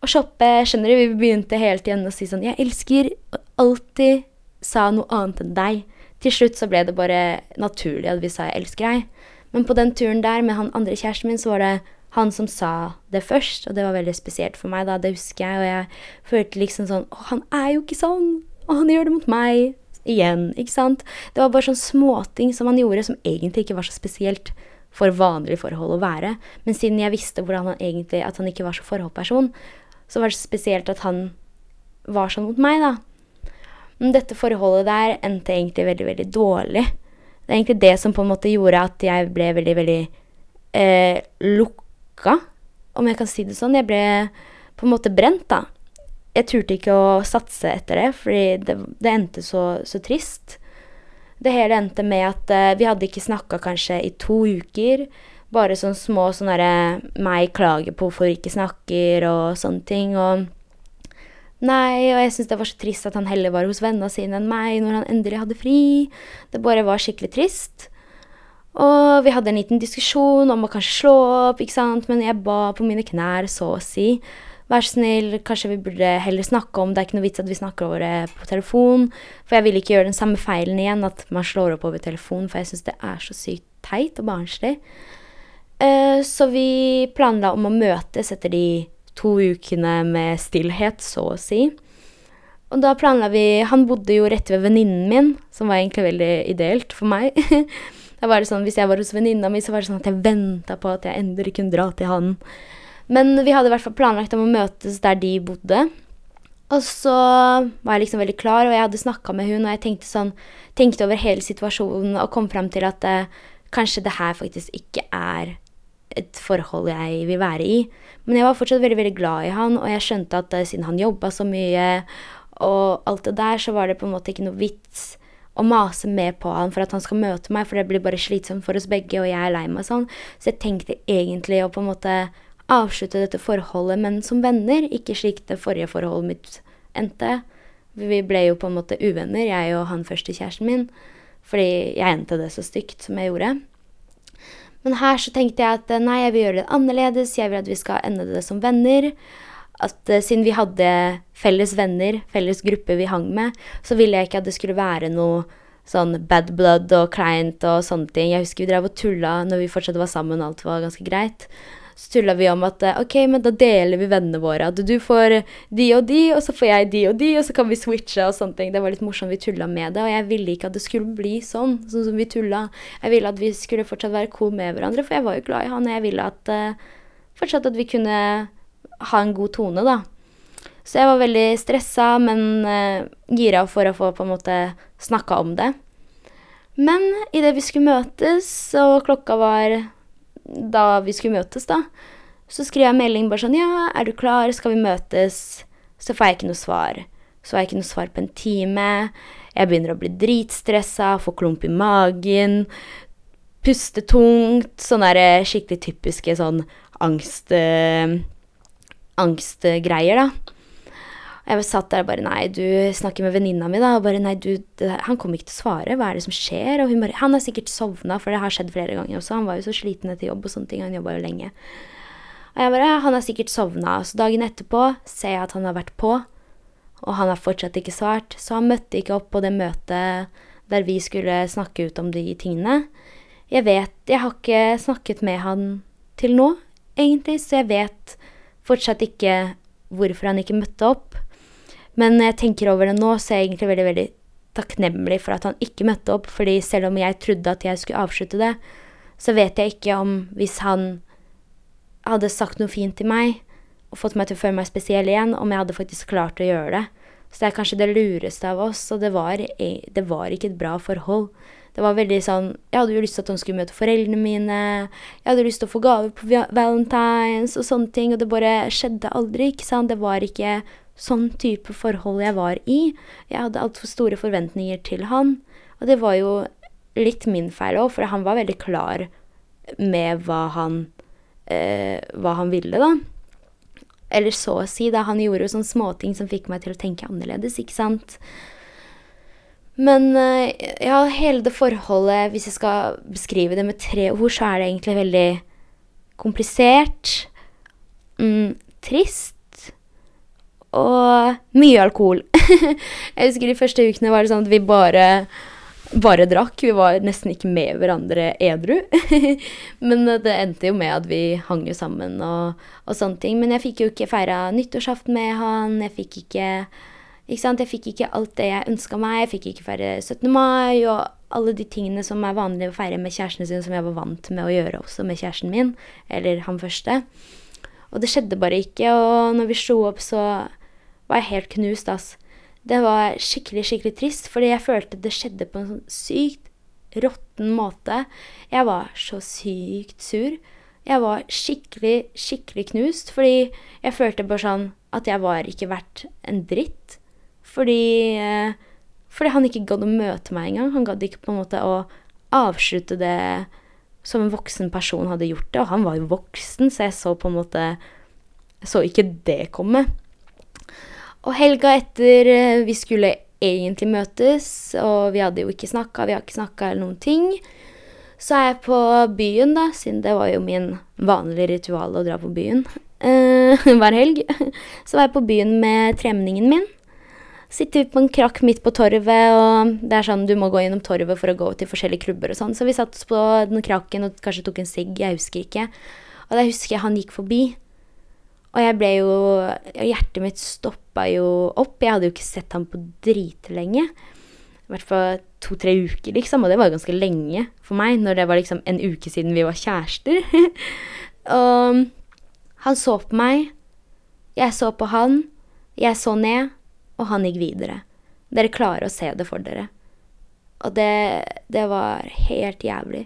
å shoppe.' Skjønner du? Vi begynte hele tiden å si sånn 'Jeg elsker', og alltid sa noe annet enn deg. Til slutt så ble det bare naturlig at vi sa 'jeg elsker deg'. Men på den turen der med han andre kjæresten min, så var det han som sa det først, og det var veldig spesielt for meg, da, det husker jeg, og jeg følte liksom sånn Å, han er jo ikke sånn! Og han gjør det mot meg! Igjen, ikke sant? Det var bare sånn småting som han gjorde, som egentlig ikke var så spesielt for vanlige forhold å være. Men siden jeg visste hvordan han egentlig, at han ikke var så forholdsperson, så var det spesielt at han var sånn mot meg, da. Men dette forholdet der endte egentlig veldig, veldig dårlig. Det er egentlig det som på en måte gjorde at jeg ble veldig, veldig eh, lukka om jeg kan si det sånn. Jeg ble på en måte brent, da. Jeg turte ikke å satse etter det, fordi det, det endte så, så, trist. Det hele endte med at uh, vi hadde ikke snakka kanskje i to uker. Bare sånne små sånn derre meg klager på hvorfor ikke snakker og sånne ting. Og nei, og jeg syntes det var så trist at han heller var hos vennene sine enn meg når han endelig hadde fri. Det bare var skikkelig trist. Og vi hadde en liten diskusjon om å kanskje slå opp, ikke sant, men jeg ba på mine knær, så å si. Vær så snill, kanskje vi burde heller snakke om Det er ikke noe vits at vi snakker over det på telefon. For jeg vil ikke gjøre den samme feilen igjen, at man slår opp over telefon, for jeg syns det er så sykt teit og barnslig. Uh, så vi planla om å møtes etter de to ukene med stillhet, så å si. Og da planla vi Han bodde jo rett ved venninnen min, som var egentlig veldig ideelt for meg. <laughs> Da var det sånn, Hvis jeg var hos venninna mi, så var det sånn at jeg venta på at jeg endelig kunne dra til han. Men vi hadde i hvert fall planlagt om å møtes der de bodde. Og så var jeg liksom veldig klar, og jeg hadde snakka med hun, og jeg tenkte, sånn, tenkte over hele situasjonen og kom fram til at eh, kanskje det her faktisk ikke er et forhold jeg vil være i. Men jeg var fortsatt veldig veldig glad i han, og jeg skjønte at eh, siden han jobba så mye, og alt det der, så var det på en måte ikke noe vits å mase mer på han for at han skal møte meg, for det blir bare slitsomt for oss begge, og jeg er lei meg sånn. Så jeg tenkte egentlig å på en måte avslutte dette forholdet, men som venner, ikke slik det forrige forholdet mitt endte. Vi ble jo på en måte uvenner, jeg og han første kjæresten min, fordi jeg endte det så stygt som jeg gjorde. Men her så tenkte jeg at nei, jeg vil gjøre det annerledes, jeg vil at vi skal ende det som venner at uh, siden vi hadde felles venner, felles gruppe vi hang med, så ville jeg ikke at det skulle være noe sånn bad blood og kleint og sånne ting. Jeg husker vi drev og tulla når vi fortsatt var sammen alt var ganske greit. Så tulla vi om at ok, men da deler vi vennene våre. At du får de og de, og så får jeg de og de, og så kan vi switche og sånne ting. Det var litt morsomt, vi tulla med det. Og jeg ville ikke at det skulle bli sånn, sånn som vi tulla. Jeg ville at vi skulle fortsatt være cool med hverandre, for jeg var jo glad i han, og jeg ville at uh, fortsatt at vi kunne ha en god tone, da. Så jeg var veldig stressa, men uh, gira for å få på en måte snakka om det. Men idet vi skulle møtes, og klokka var da vi skulle møtes, da, så skrev jeg melding bare sånn Ja, er du klar? Skal vi møtes? Så får jeg ikke noe svar. Så får jeg ikke noe svar på en time. Jeg begynner å bli dritstressa, få klump i magen, puste tungt. Sånne der skikkelig typiske sånn angst... Øh, angstgreier, da. Jeg satt der og bare Nei, du snakker med venninna mi, da. Og bare Nei, du, det, han kommer ikke til å svare. Hva er det som skjer? Og hun bare Han har sikkert sovna, for det har skjedd flere ganger også. Han var jo så sliten etter jobb og sånne ting. Han jobba jo lenge. Og jeg bare Han har sikkert sovna. Så dagen etterpå ser jeg at han har vært på, og han har fortsatt ikke svart. Så han møtte ikke opp på det møtet der vi skulle snakke ut om de tingene. Jeg vet Jeg har ikke snakket med han til nå, egentlig, så jeg vet fortsatt ikke hvorfor han ikke møtte opp. Men når jeg tenker over det nå, så er jeg egentlig veldig, veldig takknemlig for at han ikke møtte opp. fordi selv om jeg trodde at jeg skulle avslutte det, så vet jeg ikke om hvis han hadde sagt noe fint til meg og fått meg til å føle meg spesiell igjen, om jeg hadde faktisk klart å gjøre det. Så det er kanskje det lureste av oss, og det var, det var ikke et bra forhold. Det var veldig sånn Jeg hadde jo lyst til at han skulle møte foreldrene mine. Jeg hadde lyst til å få gaver på valentines og sånne ting, og det bare skjedde aldri, ikke sant. Det var ikke sånn type forhold jeg var i. Jeg hadde altfor store forventninger til han. Og det var jo litt min feil òg, for han var veldig klar med hva han, eh, hva han ville, da. Eller så å si, da. Han gjorde jo sånne småting som fikk meg til å tenke annerledes, ikke sant. Men eh, ja, hele det forholdet, hvis jeg skal beskrive det med tre ord, så er det egentlig veldig komplisert, mm, trist og mye alkohol. <laughs> jeg husker de første ukene var det sånn at vi bare, bare drakk. Vi var nesten ikke med hverandre edru. <laughs> Men det endte jo med at vi hang jo sammen og, og sånne ting. Men jeg fikk jo ikke feira nyttårsaften med han. Jeg fikk ikke ikke? Jeg fikk ikke alt det jeg ønska meg. Jeg fikk ikke feire 17. mai og alle de tingene som er vanlig å feire med kjæresten sin, som jeg var vant med å gjøre også med kjæresten min, eller han første. Og det skjedde bare ikke, og når vi slo opp, så var jeg helt knust, ass. Det var skikkelig, skikkelig trist, fordi jeg følte det skjedde på en sånn sykt råtten måte. Jeg var så sykt sur. Jeg var skikkelig, skikkelig knust, fordi jeg følte bare sånn at jeg var ikke verdt en dritt. Fordi, eh, fordi han ikke gadd å møte meg engang. Han gadd ikke på en måte å avslutte det som en voksen person hadde gjort det. Og han var jo voksen, så jeg så på en måte så ikke det komme. Og helga etter eh, vi skulle egentlig møtes, og vi hadde jo ikke snakka, vi har ikke snakka eller noen ting, så er jeg på byen, da, siden det var jo min vanlige ritual å dra på byen eh, <laughs> hver helg. Så var jeg på byen med tremenningen min sitter vi på en krakk midt på torvet, og det er sånn du må gå gjennom torvet for å gå til forskjellige klubber og sånn. Så vi satt oss på den krakken og kanskje tok en sigg, jeg husker ikke. Og da husker jeg han gikk forbi. Og jeg ble jo Hjertet mitt stoppa jo opp. Jeg hadde jo ikke sett ham på dritlenge. I hvert fall to-tre uker, liksom. Og det var ganske lenge for meg, når det var liksom en uke siden vi var kjærester. <laughs> og han så på meg. Jeg så på han. Jeg så ned og han gikk videre. Dere klarer å se det for dere. Og det, det var helt jævlig.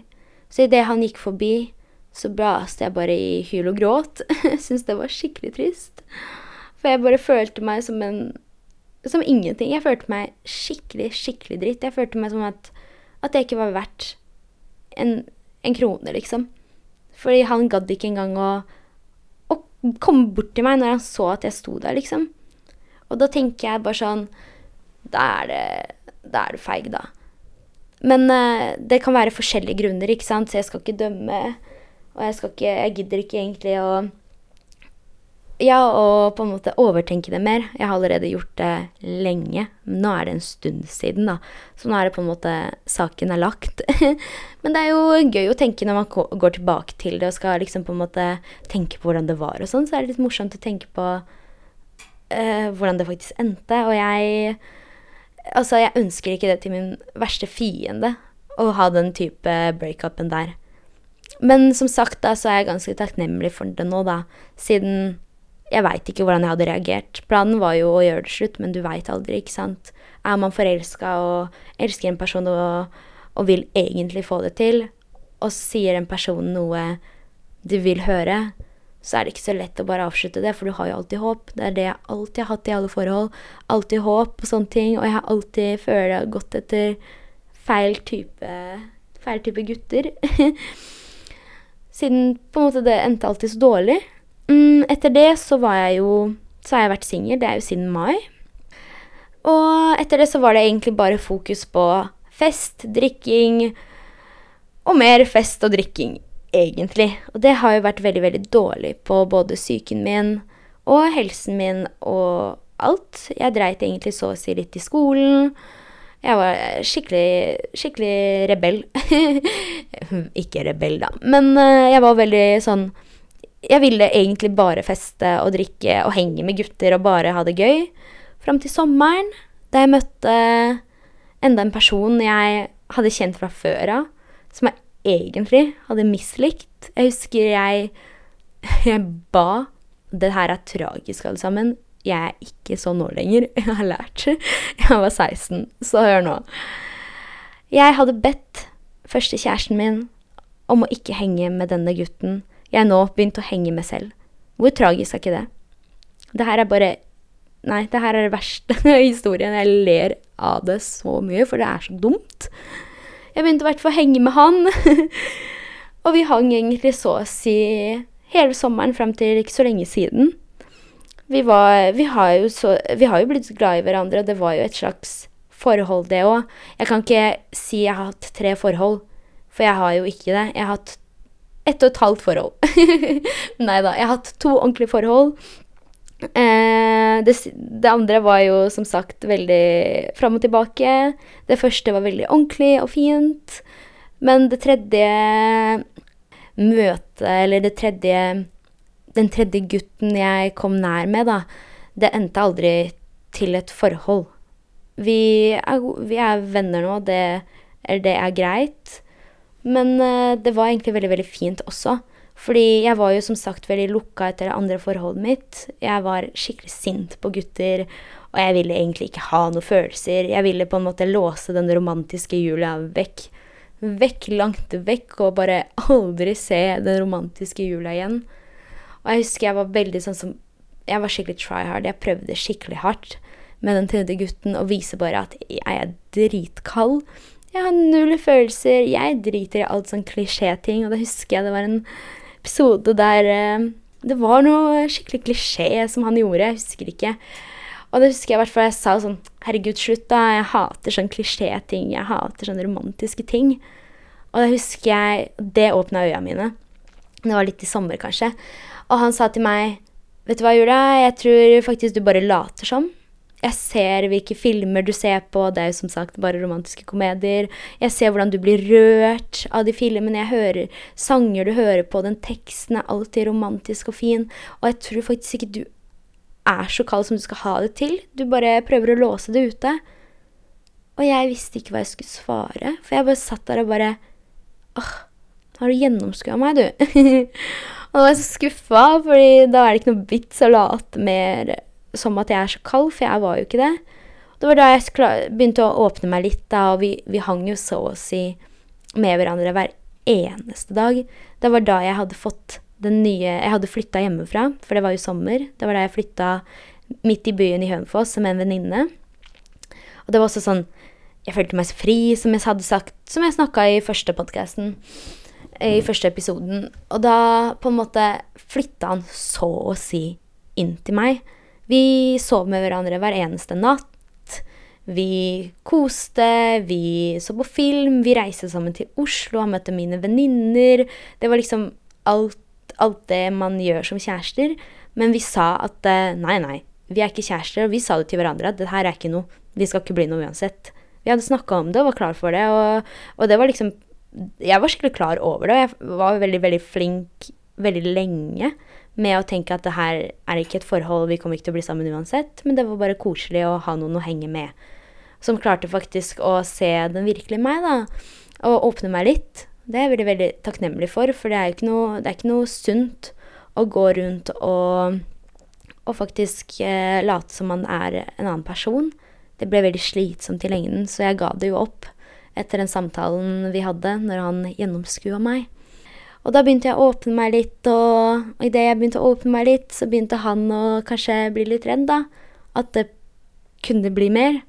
Så idet han gikk forbi, så braste jeg bare i hyl og gråt. <laughs> Jeg syntes det var skikkelig trist. For jeg bare følte meg som en som ingenting. Jeg følte meg skikkelig, skikkelig dritt. Jeg følte meg som at, at jeg ikke var verdt en, en krone, liksom. Fordi han gadd ikke engang å, å komme bort til meg når han så at jeg sto der, liksom. Og da tenker jeg bare sånn Da er det, da er du feig, da. Men uh, det kan være forskjellige grunner, ikke sant, så jeg skal ikke dømme. Og jeg ikke Jeg gidder ikke egentlig å ja, og på en måte overtenke det mer. Jeg har allerede gjort det lenge. Nå er det en stund siden, da. Så nå er det på en måte Saken er lagt. <laughs> Men det er jo gøy å tenke når man går tilbake til det og skal liksom på en måte tenke på hvordan det var og sånn. Så er det litt morsomt å tenke på uh, hvordan det faktisk endte. Og jeg Altså, jeg ønsker ikke det til min verste fiende, å ha den type breakupen der. Men som sagt, da, så er jeg ganske takknemlig for det nå, da. Siden jeg veit ikke hvordan jeg hadde reagert. Planen var jo å gjøre det slutt, men du veit aldri, ikke sant. Er man forelska og elsker en person og, og, vil egentlig få det til, og sier en person noe du vil høre, så er det ikke så lett å bare avslutte det, for du har jo alltid håp. Det er det jeg alltid har hatt i alle forhold. Alltid håp og sånne ting. Og jeg har alltid følt gått etter feil type, feil type gutter. <laughs> Siden på en måte det endte alltid så dårlig. Mm, etter det så var jeg jo Så har jeg vært singel. Det er jo siden mai. Og etter det så var det egentlig bare fokus på fest, drikking og mer fest og drikking, egentlig. Og det har jo vært veldig, veldig dårlig på både psyken min og helsen min og alt. Jeg dreit egentlig så å si litt i skolen. Jeg var skikkelig, skikkelig rebell. <laughs> Ikke rebell, da, men uh, jeg var veldig sånn jeg ville egentlig bare feste og drikke og henge med gutter og bare ha det gøy. Fram til sommeren, da jeg møtte enda en person jeg hadde kjent fra før av, som jeg egentlig hadde mislikt. Jeg husker jeg, <laughs> jeg ba Det her er tragisk, alle sammen. Jeg er ikke sånn nå lenger. <laughs> Jeg har lært. Jeg var 16, så hør nå. Jeg hadde bedt første kjæresten min om å ikke henge med denne gutten jeg nå begynt å henge med selv. Hvor tragisk er ikke det? Det her er bare Nei, det her er det verste <laughs> historien. Jeg ler av det så mye, for det er så dumt. Jeg begynte i hvert fall å henge med han. <laughs> og vi hang egentlig så å si hele sommeren fram til ikke så lenge siden. Vi, var, vi, har jo så, vi har jo blitt glad i hverandre, og det var jo et slags forhold, det òg. Jeg kan ikke si jeg har hatt tre forhold, for jeg har jo ikke det. Jeg har hatt ett og et halvt forhold. <laughs> Nei da, jeg har hatt to ordentlige forhold. Eh, det, det, andre var jo som sagt veldig fram og tilbake. Det første var veldig ordentlig og fint. Men det tredje møtet, eller det tredje Den tredje gutten jeg kom nær med, da, det endte aldri til et forhold. Vi er, vi er venner nå, det, det er greit. Men uh, det var egentlig veldig, veldig fint også. Fordi jeg var jo som sagt veldig lukka etter det andre forholdet mitt. Jeg var skikkelig sint på gutter, og jeg ville egentlig ikke ha noen følelser. Jeg ville på en måte låse den romantiske jula vekk. Vekk, langt vekk, og bare aldri se den romantiske jula igjen. Og jeg husker jeg var veldig sånn som Jeg var skikkelig try hard. Jeg prøvde skikkelig hardt med den tredje gutten og viser bare at jeg er dritkald. Jeg har null følelser. Jeg driter i alt sånn klisjéting. Og da husker jeg det var en episode der uh, det var noe skikkelig klisjé som han gjorde. Jeg husker ikke. Og da husker jeg i hvert fall jeg sa sånn Herregud, slutt, da. Jeg hater sånn klisjéting. Jeg hater sånne romantiske ting. Og da husker jeg Det åpna øya mine. Det var litt i sommer, kanskje. Og han sa til meg Vet du hva, Julia, Jeg tror faktisk du bare later som. Jeg ser hvilke filmer du ser på, det er jo som sagt bare romantiske komedier. Jeg ser hvordan du blir rørt av de filmene. Jeg hører sanger du hører på, den teksten er alltid romantisk og fin. Og jeg tror faktisk ikke du er så kald som du skal ha det til. Du bare prøver å låse det ute. Og jeg visste ikke hva jeg skulle svare, for jeg bare satt der og bare Åh, har du gjennomskua meg, du? <laughs> og da var jeg så skuffa, fordi da er det ikke noe vits å late mer som at jeg er så kald, for jeg var jo ikke det. Det var da jeg begynte å åpne meg litt, da, og vi, vi hang jo så å si med hverandre hver eneste dag. Det var da jeg hadde fått den nye Jeg hadde flytta hjemmefra, for det var jo sommer. Det var da jeg flytta midt i byen i Hønefoss med en venninne. Og det var også sånn Jeg følte meg så fri, som jeg hadde sagt, som jeg snakka i første podkasten. I første episoden. Og da på en måte flytta han så å si inn til meg. Vi sov med hverandre hver eneste natt. Vi koste, vi så på film, vi reiste sammen til Oslo, han møtte mine venninner. Det var liksom alt, alt, det man gjør som kjærester. Men vi sa at eh, nei, nei, vi er ikke kjærester. Og vi sa det til hverandre at det her er ikke noe. Vi skal ikke bli noe uansett. Vi hadde snakka om det og var klar for det. Og, og, det var liksom Jeg var skikkelig klar over det, og jeg var veldig, veldig flink veldig lenge med å tenke at det her er ikke et forhold, vi kommer ikke til å bli sammen uansett. Men det var bare koselig å ha noen å henge med. Som klarte faktisk å se den virkelige meg, da. Og åpne meg litt. Det er jeg veldig, veldig takknemlig for, for det er jo ikke noe, det er ikke noe sunt å gå rundt og, og faktisk eh, late som man er en annen person. Det ble veldig slitsomt i lengden, så jeg ga det jo opp etter den samtalen vi hadde, når han gjennomskua meg. Og da begynte jeg å åpne meg litt, og, og idet jeg begynte å åpne meg litt, så begynte han å kanskje bli litt redd, da. At det kunne bli mer.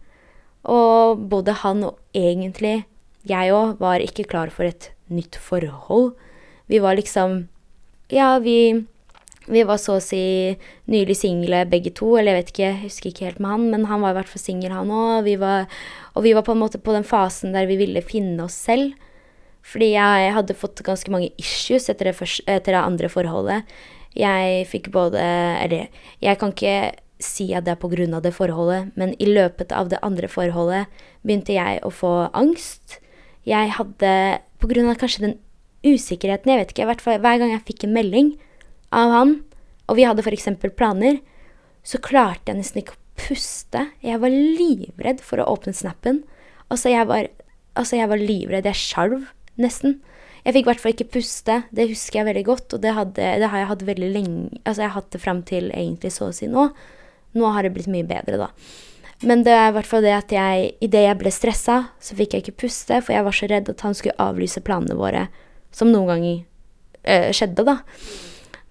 Og både han og egentlig jeg òg var ikke klar for et nytt forhold. Vi var liksom Ja, vi, vi var så å si nylig single begge to, eller jeg vet ikke, jeg husker ikke helt med han, men han var i hvert fall singel, han òg. Og vi var på en måte på den fasen der vi ville finne oss selv. Fordi jeg hadde fått ganske mange issues etter det, første, etter det andre forholdet. Jeg fikk både Eller jeg kan ikke si at det er pga. det forholdet, men i løpet av det andre forholdet begynte jeg å få angst. Jeg hadde Pga. kanskje den usikkerheten, jeg vet ikke, hvert fall hver gang jeg fikk en melding av han, og vi hadde f.eks. planer, så klarte jeg nesten ikke å puste. Jeg var livredd for å åpne snappen. Altså, jeg var, altså, jeg var livredd. Jeg skjalv nesten. Jeg fikk i hvert fall ikke puste, det husker jeg veldig godt, og det, hadde, det har jeg hatt veldig lenge Altså, jeg har hatt det fram til egentlig så å si nå. Nå har det blitt mye bedre, da. Men det er i hvert fall det at jeg Idet jeg ble stressa, så fikk jeg ikke puste, for jeg var så redd at han skulle avlyse planene våre, som noen ganger øh, skjedde, da.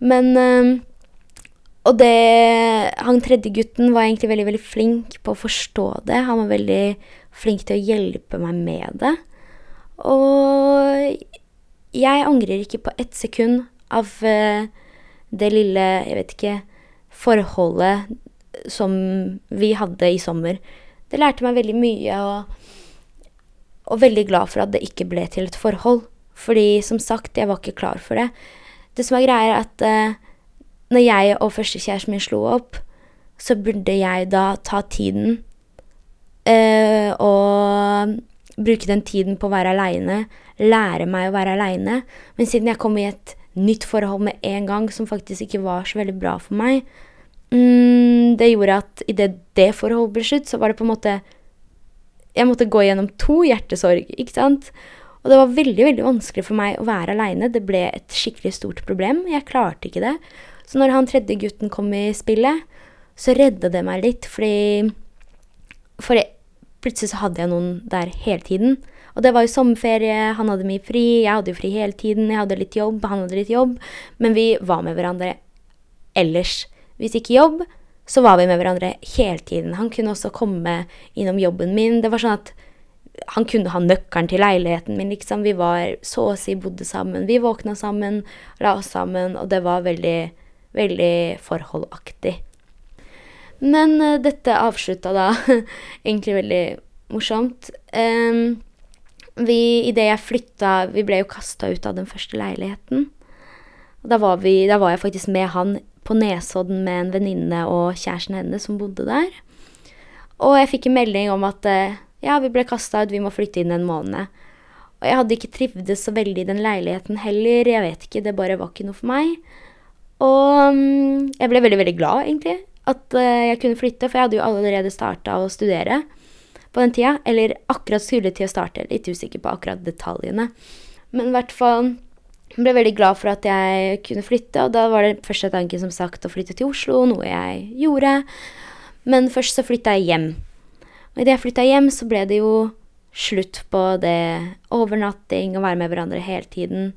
Men øh, Og det Han tredje gutten var egentlig veldig, veldig flink på å forstå det. Han var veldig flink til å hjelpe meg med det. Og jeg angrer ikke på ett sekund av uh, det lille, jeg vet ikke, forholdet som vi hadde i sommer. Det lærte meg veldig mye, og, og veldig glad for at det ikke ble til et forhold. Fordi som sagt, jeg var ikke klar for det. Det som er greia, er at uh, når jeg og førstekjæresten min slo opp, så burde jeg da ta tiden uh, og bruke den tiden på å være aleine, lære meg å være aleine. Men siden jeg kom i et nytt forhold med en gang som faktisk ikke var så veldig bra for meg, mm, det gjorde at idet det forholdet ble slutt, så var det på en måte Jeg måtte gå gjennom to hjertesorg, ikke sant? Og det var veldig veldig vanskelig for meg å være aleine. Det ble et skikkelig stort problem. Jeg klarte ikke det. Så når han tredje gutten kom i spillet, så redda det meg litt, fordi For plutselig så hadde jeg noen der hele tiden. Og det var jo sommerferie, han hadde mye fri, jeg hadde jo fri hele tiden. Jeg hadde litt jobb, han hadde litt jobb. Men vi var med hverandre ellers. Hvis ikke jobb, så var vi med hverandre hele tiden. Han kunne også komme innom jobben min. Det var sånn at han kunne ha nøkkelen til leiligheten min, liksom. Vi var så å si bodde sammen. Vi våkna sammen, la oss sammen, og det var veldig, veldig forholdaktig. Men uh, dette avslutta da <laughs> egentlig veldig morsomt. Um, vi, Idet jeg flytta Vi ble jo kasta ut av den første leiligheten. Da var, vi, da var jeg faktisk med han på Nesodden med en venninne og kjæresten hennes som bodde der. Og jeg fikk en melding om at uh, ja, vi ble kasta ut, vi må flytte inn en måned. Og jeg hadde ikke trivdes så veldig i den leiligheten heller. Jeg vet ikke, det bare var ikke noe for meg. Og um, jeg ble veldig, veldig glad, egentlig at uh, jeg kunne flytte, for jeg hadde jo allerede starta å studere på den tida. Eller akkurat skulle til å starte, litt usikker på akkurat detaljene. Men i hvert fall ble veldig glad for at jeg kunne flytte, og da var det første tanken som sagt å flytte til Oslo, noe jeg gjorde. Men først så flytta jeg hjem. Og idet jeg flytta hjem, så ble det jo slutt på det overnatting og være med hverandre hele tiden.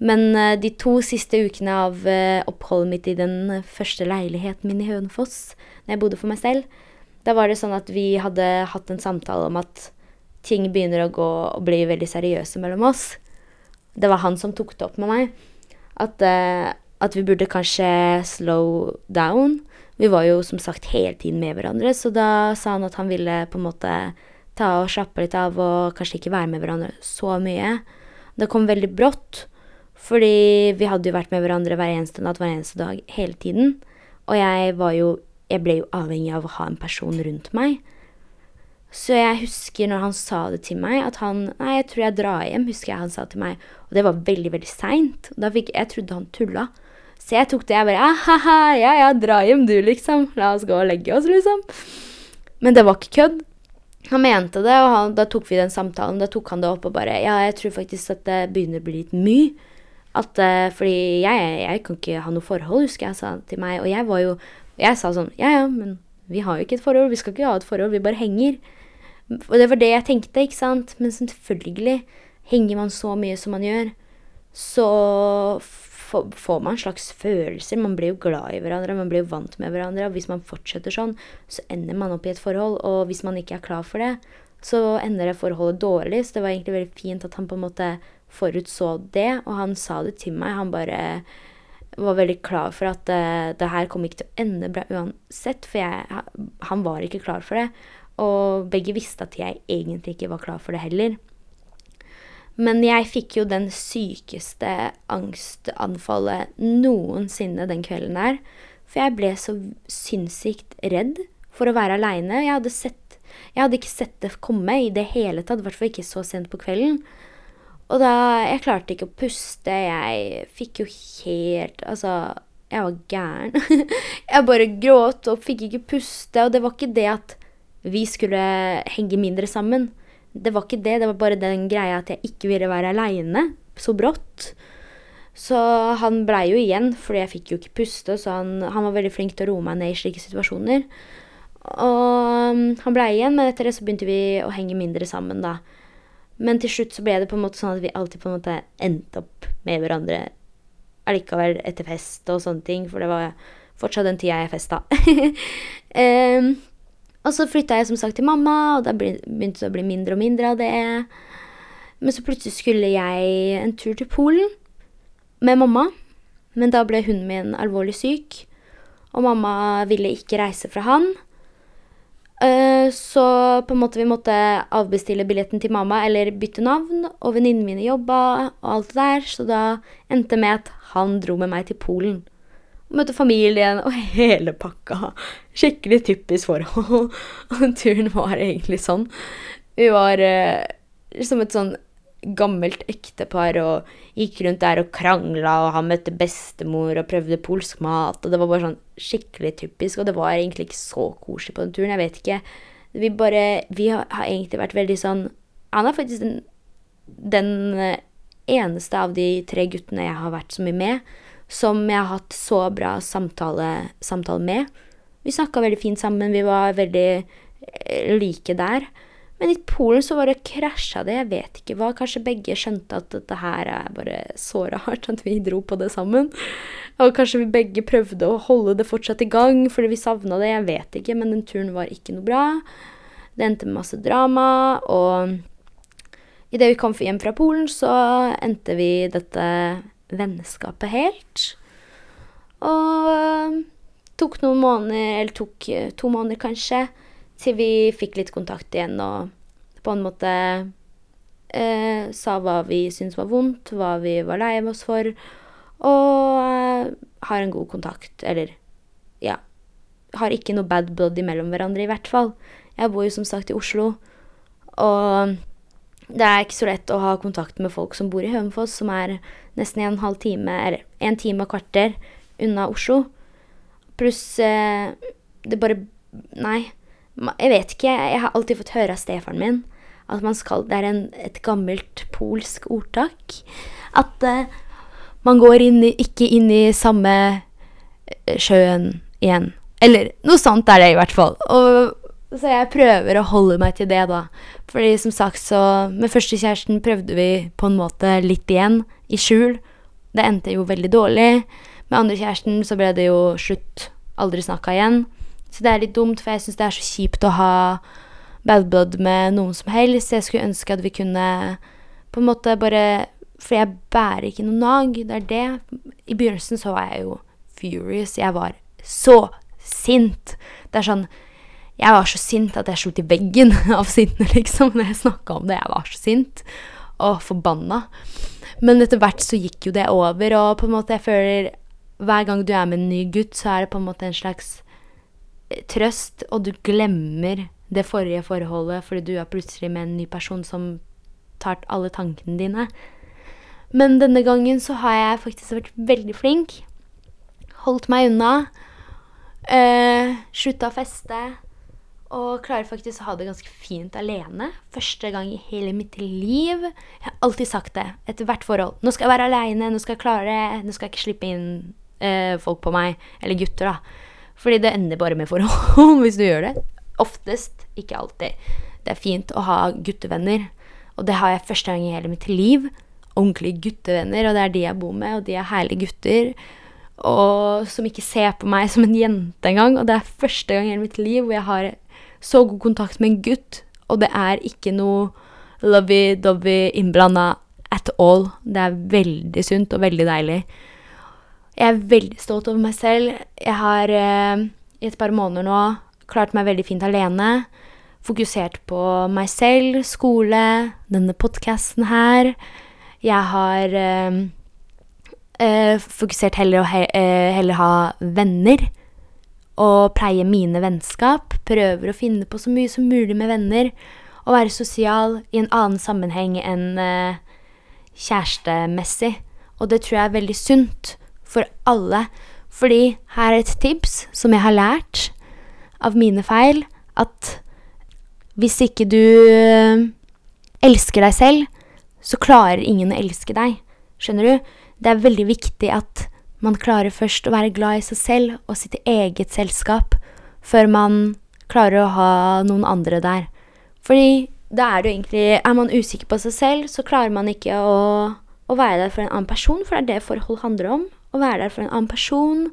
Men uh, de to siste ukene av uh, oppholdet mitt i den første leiligheten min i Hønefoss, når jeg bodde for meg selv. Da var det sånn at vi hadde hatt en samtale om at ting begynner å gå og bli veldig seriøse mellom oss. Det var han som tok det opp med meg. At, uh, at vi burde kanskje slow down. Vi var jo som sagt hele tiden med hverandre, så da sa han at han ville på en måte ta og slappe litt av og kanskje ikke være med hverandre så mye. Det kom veldig brått, fordi vi hadde jo vært med hverandre hver eneste natt, hver eneste dag, hele tiden. Og jeg var jo Jeg ble jo avhengig av å ha en person rundt meg. Så jeg husker når han sa det til meg, at han Nei, jeg tror jeg drar hjem, husker jeg han sa til meg. Og det var veldig, veldig seint. Jeg trodde han tulla. Så jeg tok det. Jeg bare ha-ha, ja ja, dra hjem du, liksom. La oss gå og legge oss, liksom. Men det var ikke kødd. Han mente det, og han, da tok vi den samtalen. Da tok han det opp og bare Ja, jeg tror faktisk at det begynner å bli litt mye. At, uh, fordi jeg, jeg, kan ikke ha noe forhold, husker jeg sa til meg. Og jeg var jo Jeg sa sånn Ja, ja, men vi har jo ikke et forhold. Vi skal ikke ha et forhold. Vi bare henger. Og det var det jeg tenkte, ikke sant. Men selvfølgelig, henger man så mye som man gjør, så får man en slags følelser. Man blir jo glad i hverandre, man blir jo vant med hverandre. Og hvis man fortsetter sånn, så ender man opp i et forhold. Og hvis man ikke er klar for det, så ender det forholdet dårlig. Så det var egentlig veldig fint at han på en måte forutså det, og han sa det til meg. Han bare var veldig klar for at uh, det her kom ikke til å ende bra uansett, for jeg, han var ikke klar for det. Og begge visste at jeg egentlig ikke var klar for det heller. Men jeg fikk jo den sykeste angstanfallet noensinne den kvelden der. For jeg ble så sinnssykt redd for å være aleine. Jeg, jeg hadde ikke sett det komme i det hele tatt, i hvert fall ikke så sent på kvelden. Og da Jeg klarte ikke å puste. Jeg fikk jo helt Altså, jeg var gæren. <laughs> jeg bare gråt og fikk ikke puste. Og det var ikke det at vi skulle henge mindre sammen. Det var ikke det. Det var bare den greia at jeg ikke ville være aleine så brått. Så han blei jo igjen, fordi jeg fikk jo ikke puste. Så han, han var veldig flink til å roe meg ned i slike situasjoner. Og um, han blei igjen, men etter det så begynte vi å henge mindre sammen, da. Men til slutt så ble det på en måte sånn at vi alltid på en måte endte opp med hverandre allikevel etter fest og sånne ting, for det var fortsatt den tida jeg festa. <laughs> um, og så flytta jeg som sagt til mamma, og da begynte det å bli mindre og mindre av det. Men så plutselig skulle jeg en tur til Polen med mamma. Men da ble hunden min alvorlig syk, og mamma ville ikke reise fra han. Eh, så på en måte vi måtte avbestille billetten til mamma eller bytte navn. Og venninnene mine jobba og alt det der, så da endte det med at han dro med meg til Polen. Og møtte familien og hele pakka. Skikkelig typisk forhold. Og turen var egentlig sånn. Vi var eh, som et sånn gammelt ektepar og gikk rundt der og krangla, og han møtte bestemor og prøvde polsk mat, og det var bare sånn skikkelig typisk, og det var egentlig ikke så koselig på den turen, jeg vet ikke. Vi bare Vi har, har egentlig vært veldig sånn Han er faktisk den, den eh, eneste av de tre guttene jeg har vært så mye med, som jeg har hatt så bra samtale, samtale med. Vi snakka veldig fint sammen, vi var veldig eh, like der. Men i Polen så bare krasja det. Jeg vet ikke hva. Kanskje begge skjønte at dette her er bare så rart at vi dro på det sammen. Og kanskje vi begge prøvde å holde det fortsatt i gang fordi vi savna det. Jeg vet ikke, men den turen var ikke noe bra. Det endte med masse drama, og idet vi kom hjem fra Polen, så endte vi dette vennskapet helt. Og tok noen måneder, eller tok to måneder kanskje, til vi fikk litt kontakt igjen og på en måte eh, sa hva vi syntes var vondt, hva vi var lei oss for, og eh, har en god kontakt. Eller ja Har ikke noe bad blood imellom hverandre, i hvert fall. Jeg bor jo som sagt i Oslo, og det er ikke så lett å ha kontakt med folk som bor i Hønefoss, som er nesten en halv time, eller en time og kvarter unna Oslo. Pluss eh, Det bare Nei. Jeg vet ikke. Jeg har alltid fått høre av stefaren min at man skal Det er en, et gammelt polsk ordtak. At eh, man går inn, ikke inn i samme uh, sjøen igjen. Eller noe sånt er det i hvert fall. Og, så jeg prøver å holde meg til det, da. Fordi som sagt, så Med førstekjæresten prøvde vi på en måte litt igjen, i skjul. Det endte jo veldig dårlig. Med andrekjæresten så ble det jo slutt. Aldri snakka igjen. Så det er litt dumt, for jeg syns det er så kjipt å ha bad blood med noen som helst. Jeg skulle ønske at vi kunne på en måte bare For jeg bærer ikke noe nag. Det er det. I begynnelsen så var jeg jo furious. Jeg var så sint. Det er sånn Jeg var så sint at jeg slo til veggen <laughs> av sinne, liksom, når jeg snakka om det. Jeg var så sint og forbanna. Men etter hvert så gikk jo det over, og på en måte jeg føler hver gang du er med en ny gutt, så er det på en måte en slags eh, trøst, og du glemmer det forrige forholdet fordi du er plutselig med en ny person som tar alle tankene dine. Men denne gangen så har jeg faktisk vært veldig flink. Holdt meg unna. Eh, slutta å feste. Og klarer faktisk å ha det ganske fint alene. Første gang i hele mitt liv. Jeg har alltid sagt det etter hvert forhold. Nå skal jeg være aleine, nå skal jeg klare det. Nå skal jeg ikke slippe inn eh, folk på meg. Eller gutter, da. Fordi det ender bare med forhold <laughs> hvis du gjør det. Oftest, ikke alltid. Det er fint å ha guttevenner. Og det har jeg første gang i hele mitt liv. Ordentlige guttevenner, og det er de jeg bor med, og de er herlige gutter. Og som ikke ser på meg som en jente engang. Og det er første gang i hele mitt liv hvor jeg har så god kontakt med en gutt, og det er ikke noe lovey-dovey innblanda at all. Det er veldig sunt og veldig deilig. Jeg er veldig stolt over meg selv. Jeg har eh, i et par måneder nå klart meg veldig fint alene. Fokusert på meg selv, skole, denne podkasten her. Jeg har eh, eh, fokusert heller å he eh, heller ha venner og pleie mine vennskap. Prøver å finne på så mye som mulig med venner. Og være sosial i en annen sammenheng enn uh, kjærestemessig. Og det tror jeg er veldig sunt for alle. Fordi her er et tips som jeg har lært av mine feil, at hvis ikke du uh, elsker deg selv, så klarer ingen å elske deg. Skjønner du? Det er veldig viktig at man klarer først å være glad i seg selv og sitt eget selskap før man klarer å ha noen andre der. Fordi da er det jo egentlig Er man usikker på seg selv, så klarer man ikke å, å være der for en annen person, for det er det forhold handler om. Å være der for en annen person.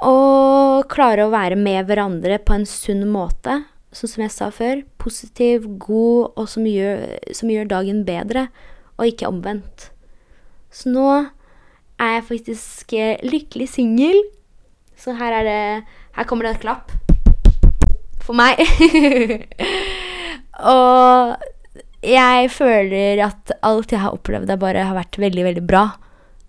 Og klare å være med hverandre på en sunn måte. Sånn som jeg sa før. Positiv, god, og som gjør, som gjør dagen bedre. Og ikke omvendt. Så nå er jeg faktisk eh, lykkelig singel. Så her er det Her kommer det et klapp. For meg. <laughs> og jeg føler at alt jeg har opplevd, det bare har vært veldig, veldig bra.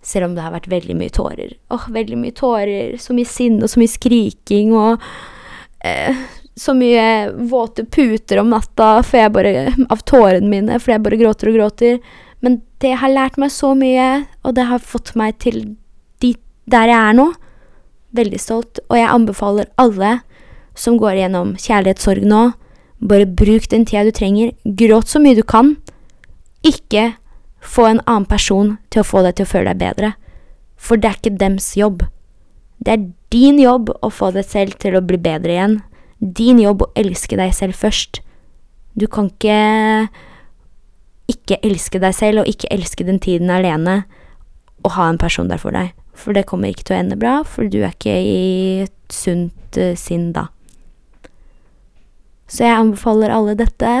Selv om det har vært veldig mye tårer. Åh, veldig mye tårer. Så mye sinne og så mye skriking og eh, så mye våte puter om natta bare, av tårene mine fordi jeg bare gråter og gråter. Men det har lært meg så mye, og det har fått meg til dit, der jeg er nå. Veldig stolt. Og jeg anbefaler alle som går gjennom kjærlighetssorg nå, bare bruk den tida du trenger. Gråt så mye du kan. Ikke få en annen person til å få deg til å føle deg bedre. For det er ikke dems jobb. Det er din jobb å få deg selv til å bli bedre igjen. Din jobb å elske deg selv først. Du kan ikke ikke elske deg selv og ikke elske den tiden alene og ha en person der for deg. For det kommer ikke til å ende bra, for du er ikke i et sunt uh, sinn da. Så jeg anbefaler alle dette,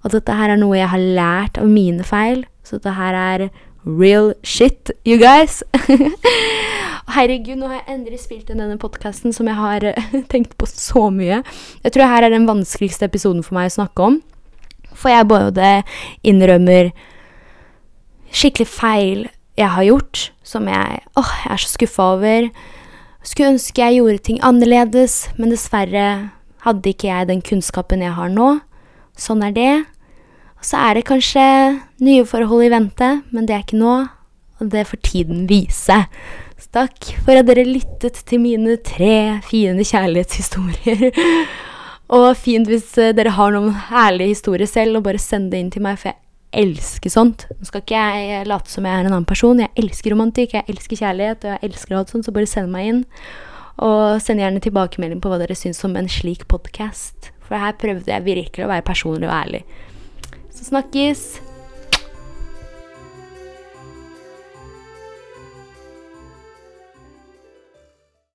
og dette her er noe jeg har lært av mine feil. Så dette her er real shit, you guys. <laughs> Herregud, nå har jeg endelig spilt inn denne podkasten som jeg har <laughs> tenkt på så mye. Jeg tror her er den vanskeligste episoden for meg å snakke om. For jeg både innrømmer skikkelig feil jeg har gjort, som jeg åh, jeg er så skuffa over. Skulle ønske jeg gjorde ting annerledes, men dessverre hadde ikke jeg den kunnskapen jeg har nå. Sånn er det. Og så er det kanskje nye forhold i vente, men det er ikke nå. Og det får tiden vise. Så takk for at dere lyttet til mine tre fine kjærlighetshistorier. <laughs> Og fint hvis eh, dere har noen herlige historier selv, og bare send det inn til meg, for jeg elsker sånt. Nå skal ikke jeg late som jeg er en annen person. Jeg elsker romantikk, jeg elsker kjærlighet, og jeg elsker alt sånt, så bare send meg inn. Og send gjerne tilbakemelding på hva dere syns om en slik podkast. For her prøvde jeg virkelig å være personlig og ærlig. Så snakkes!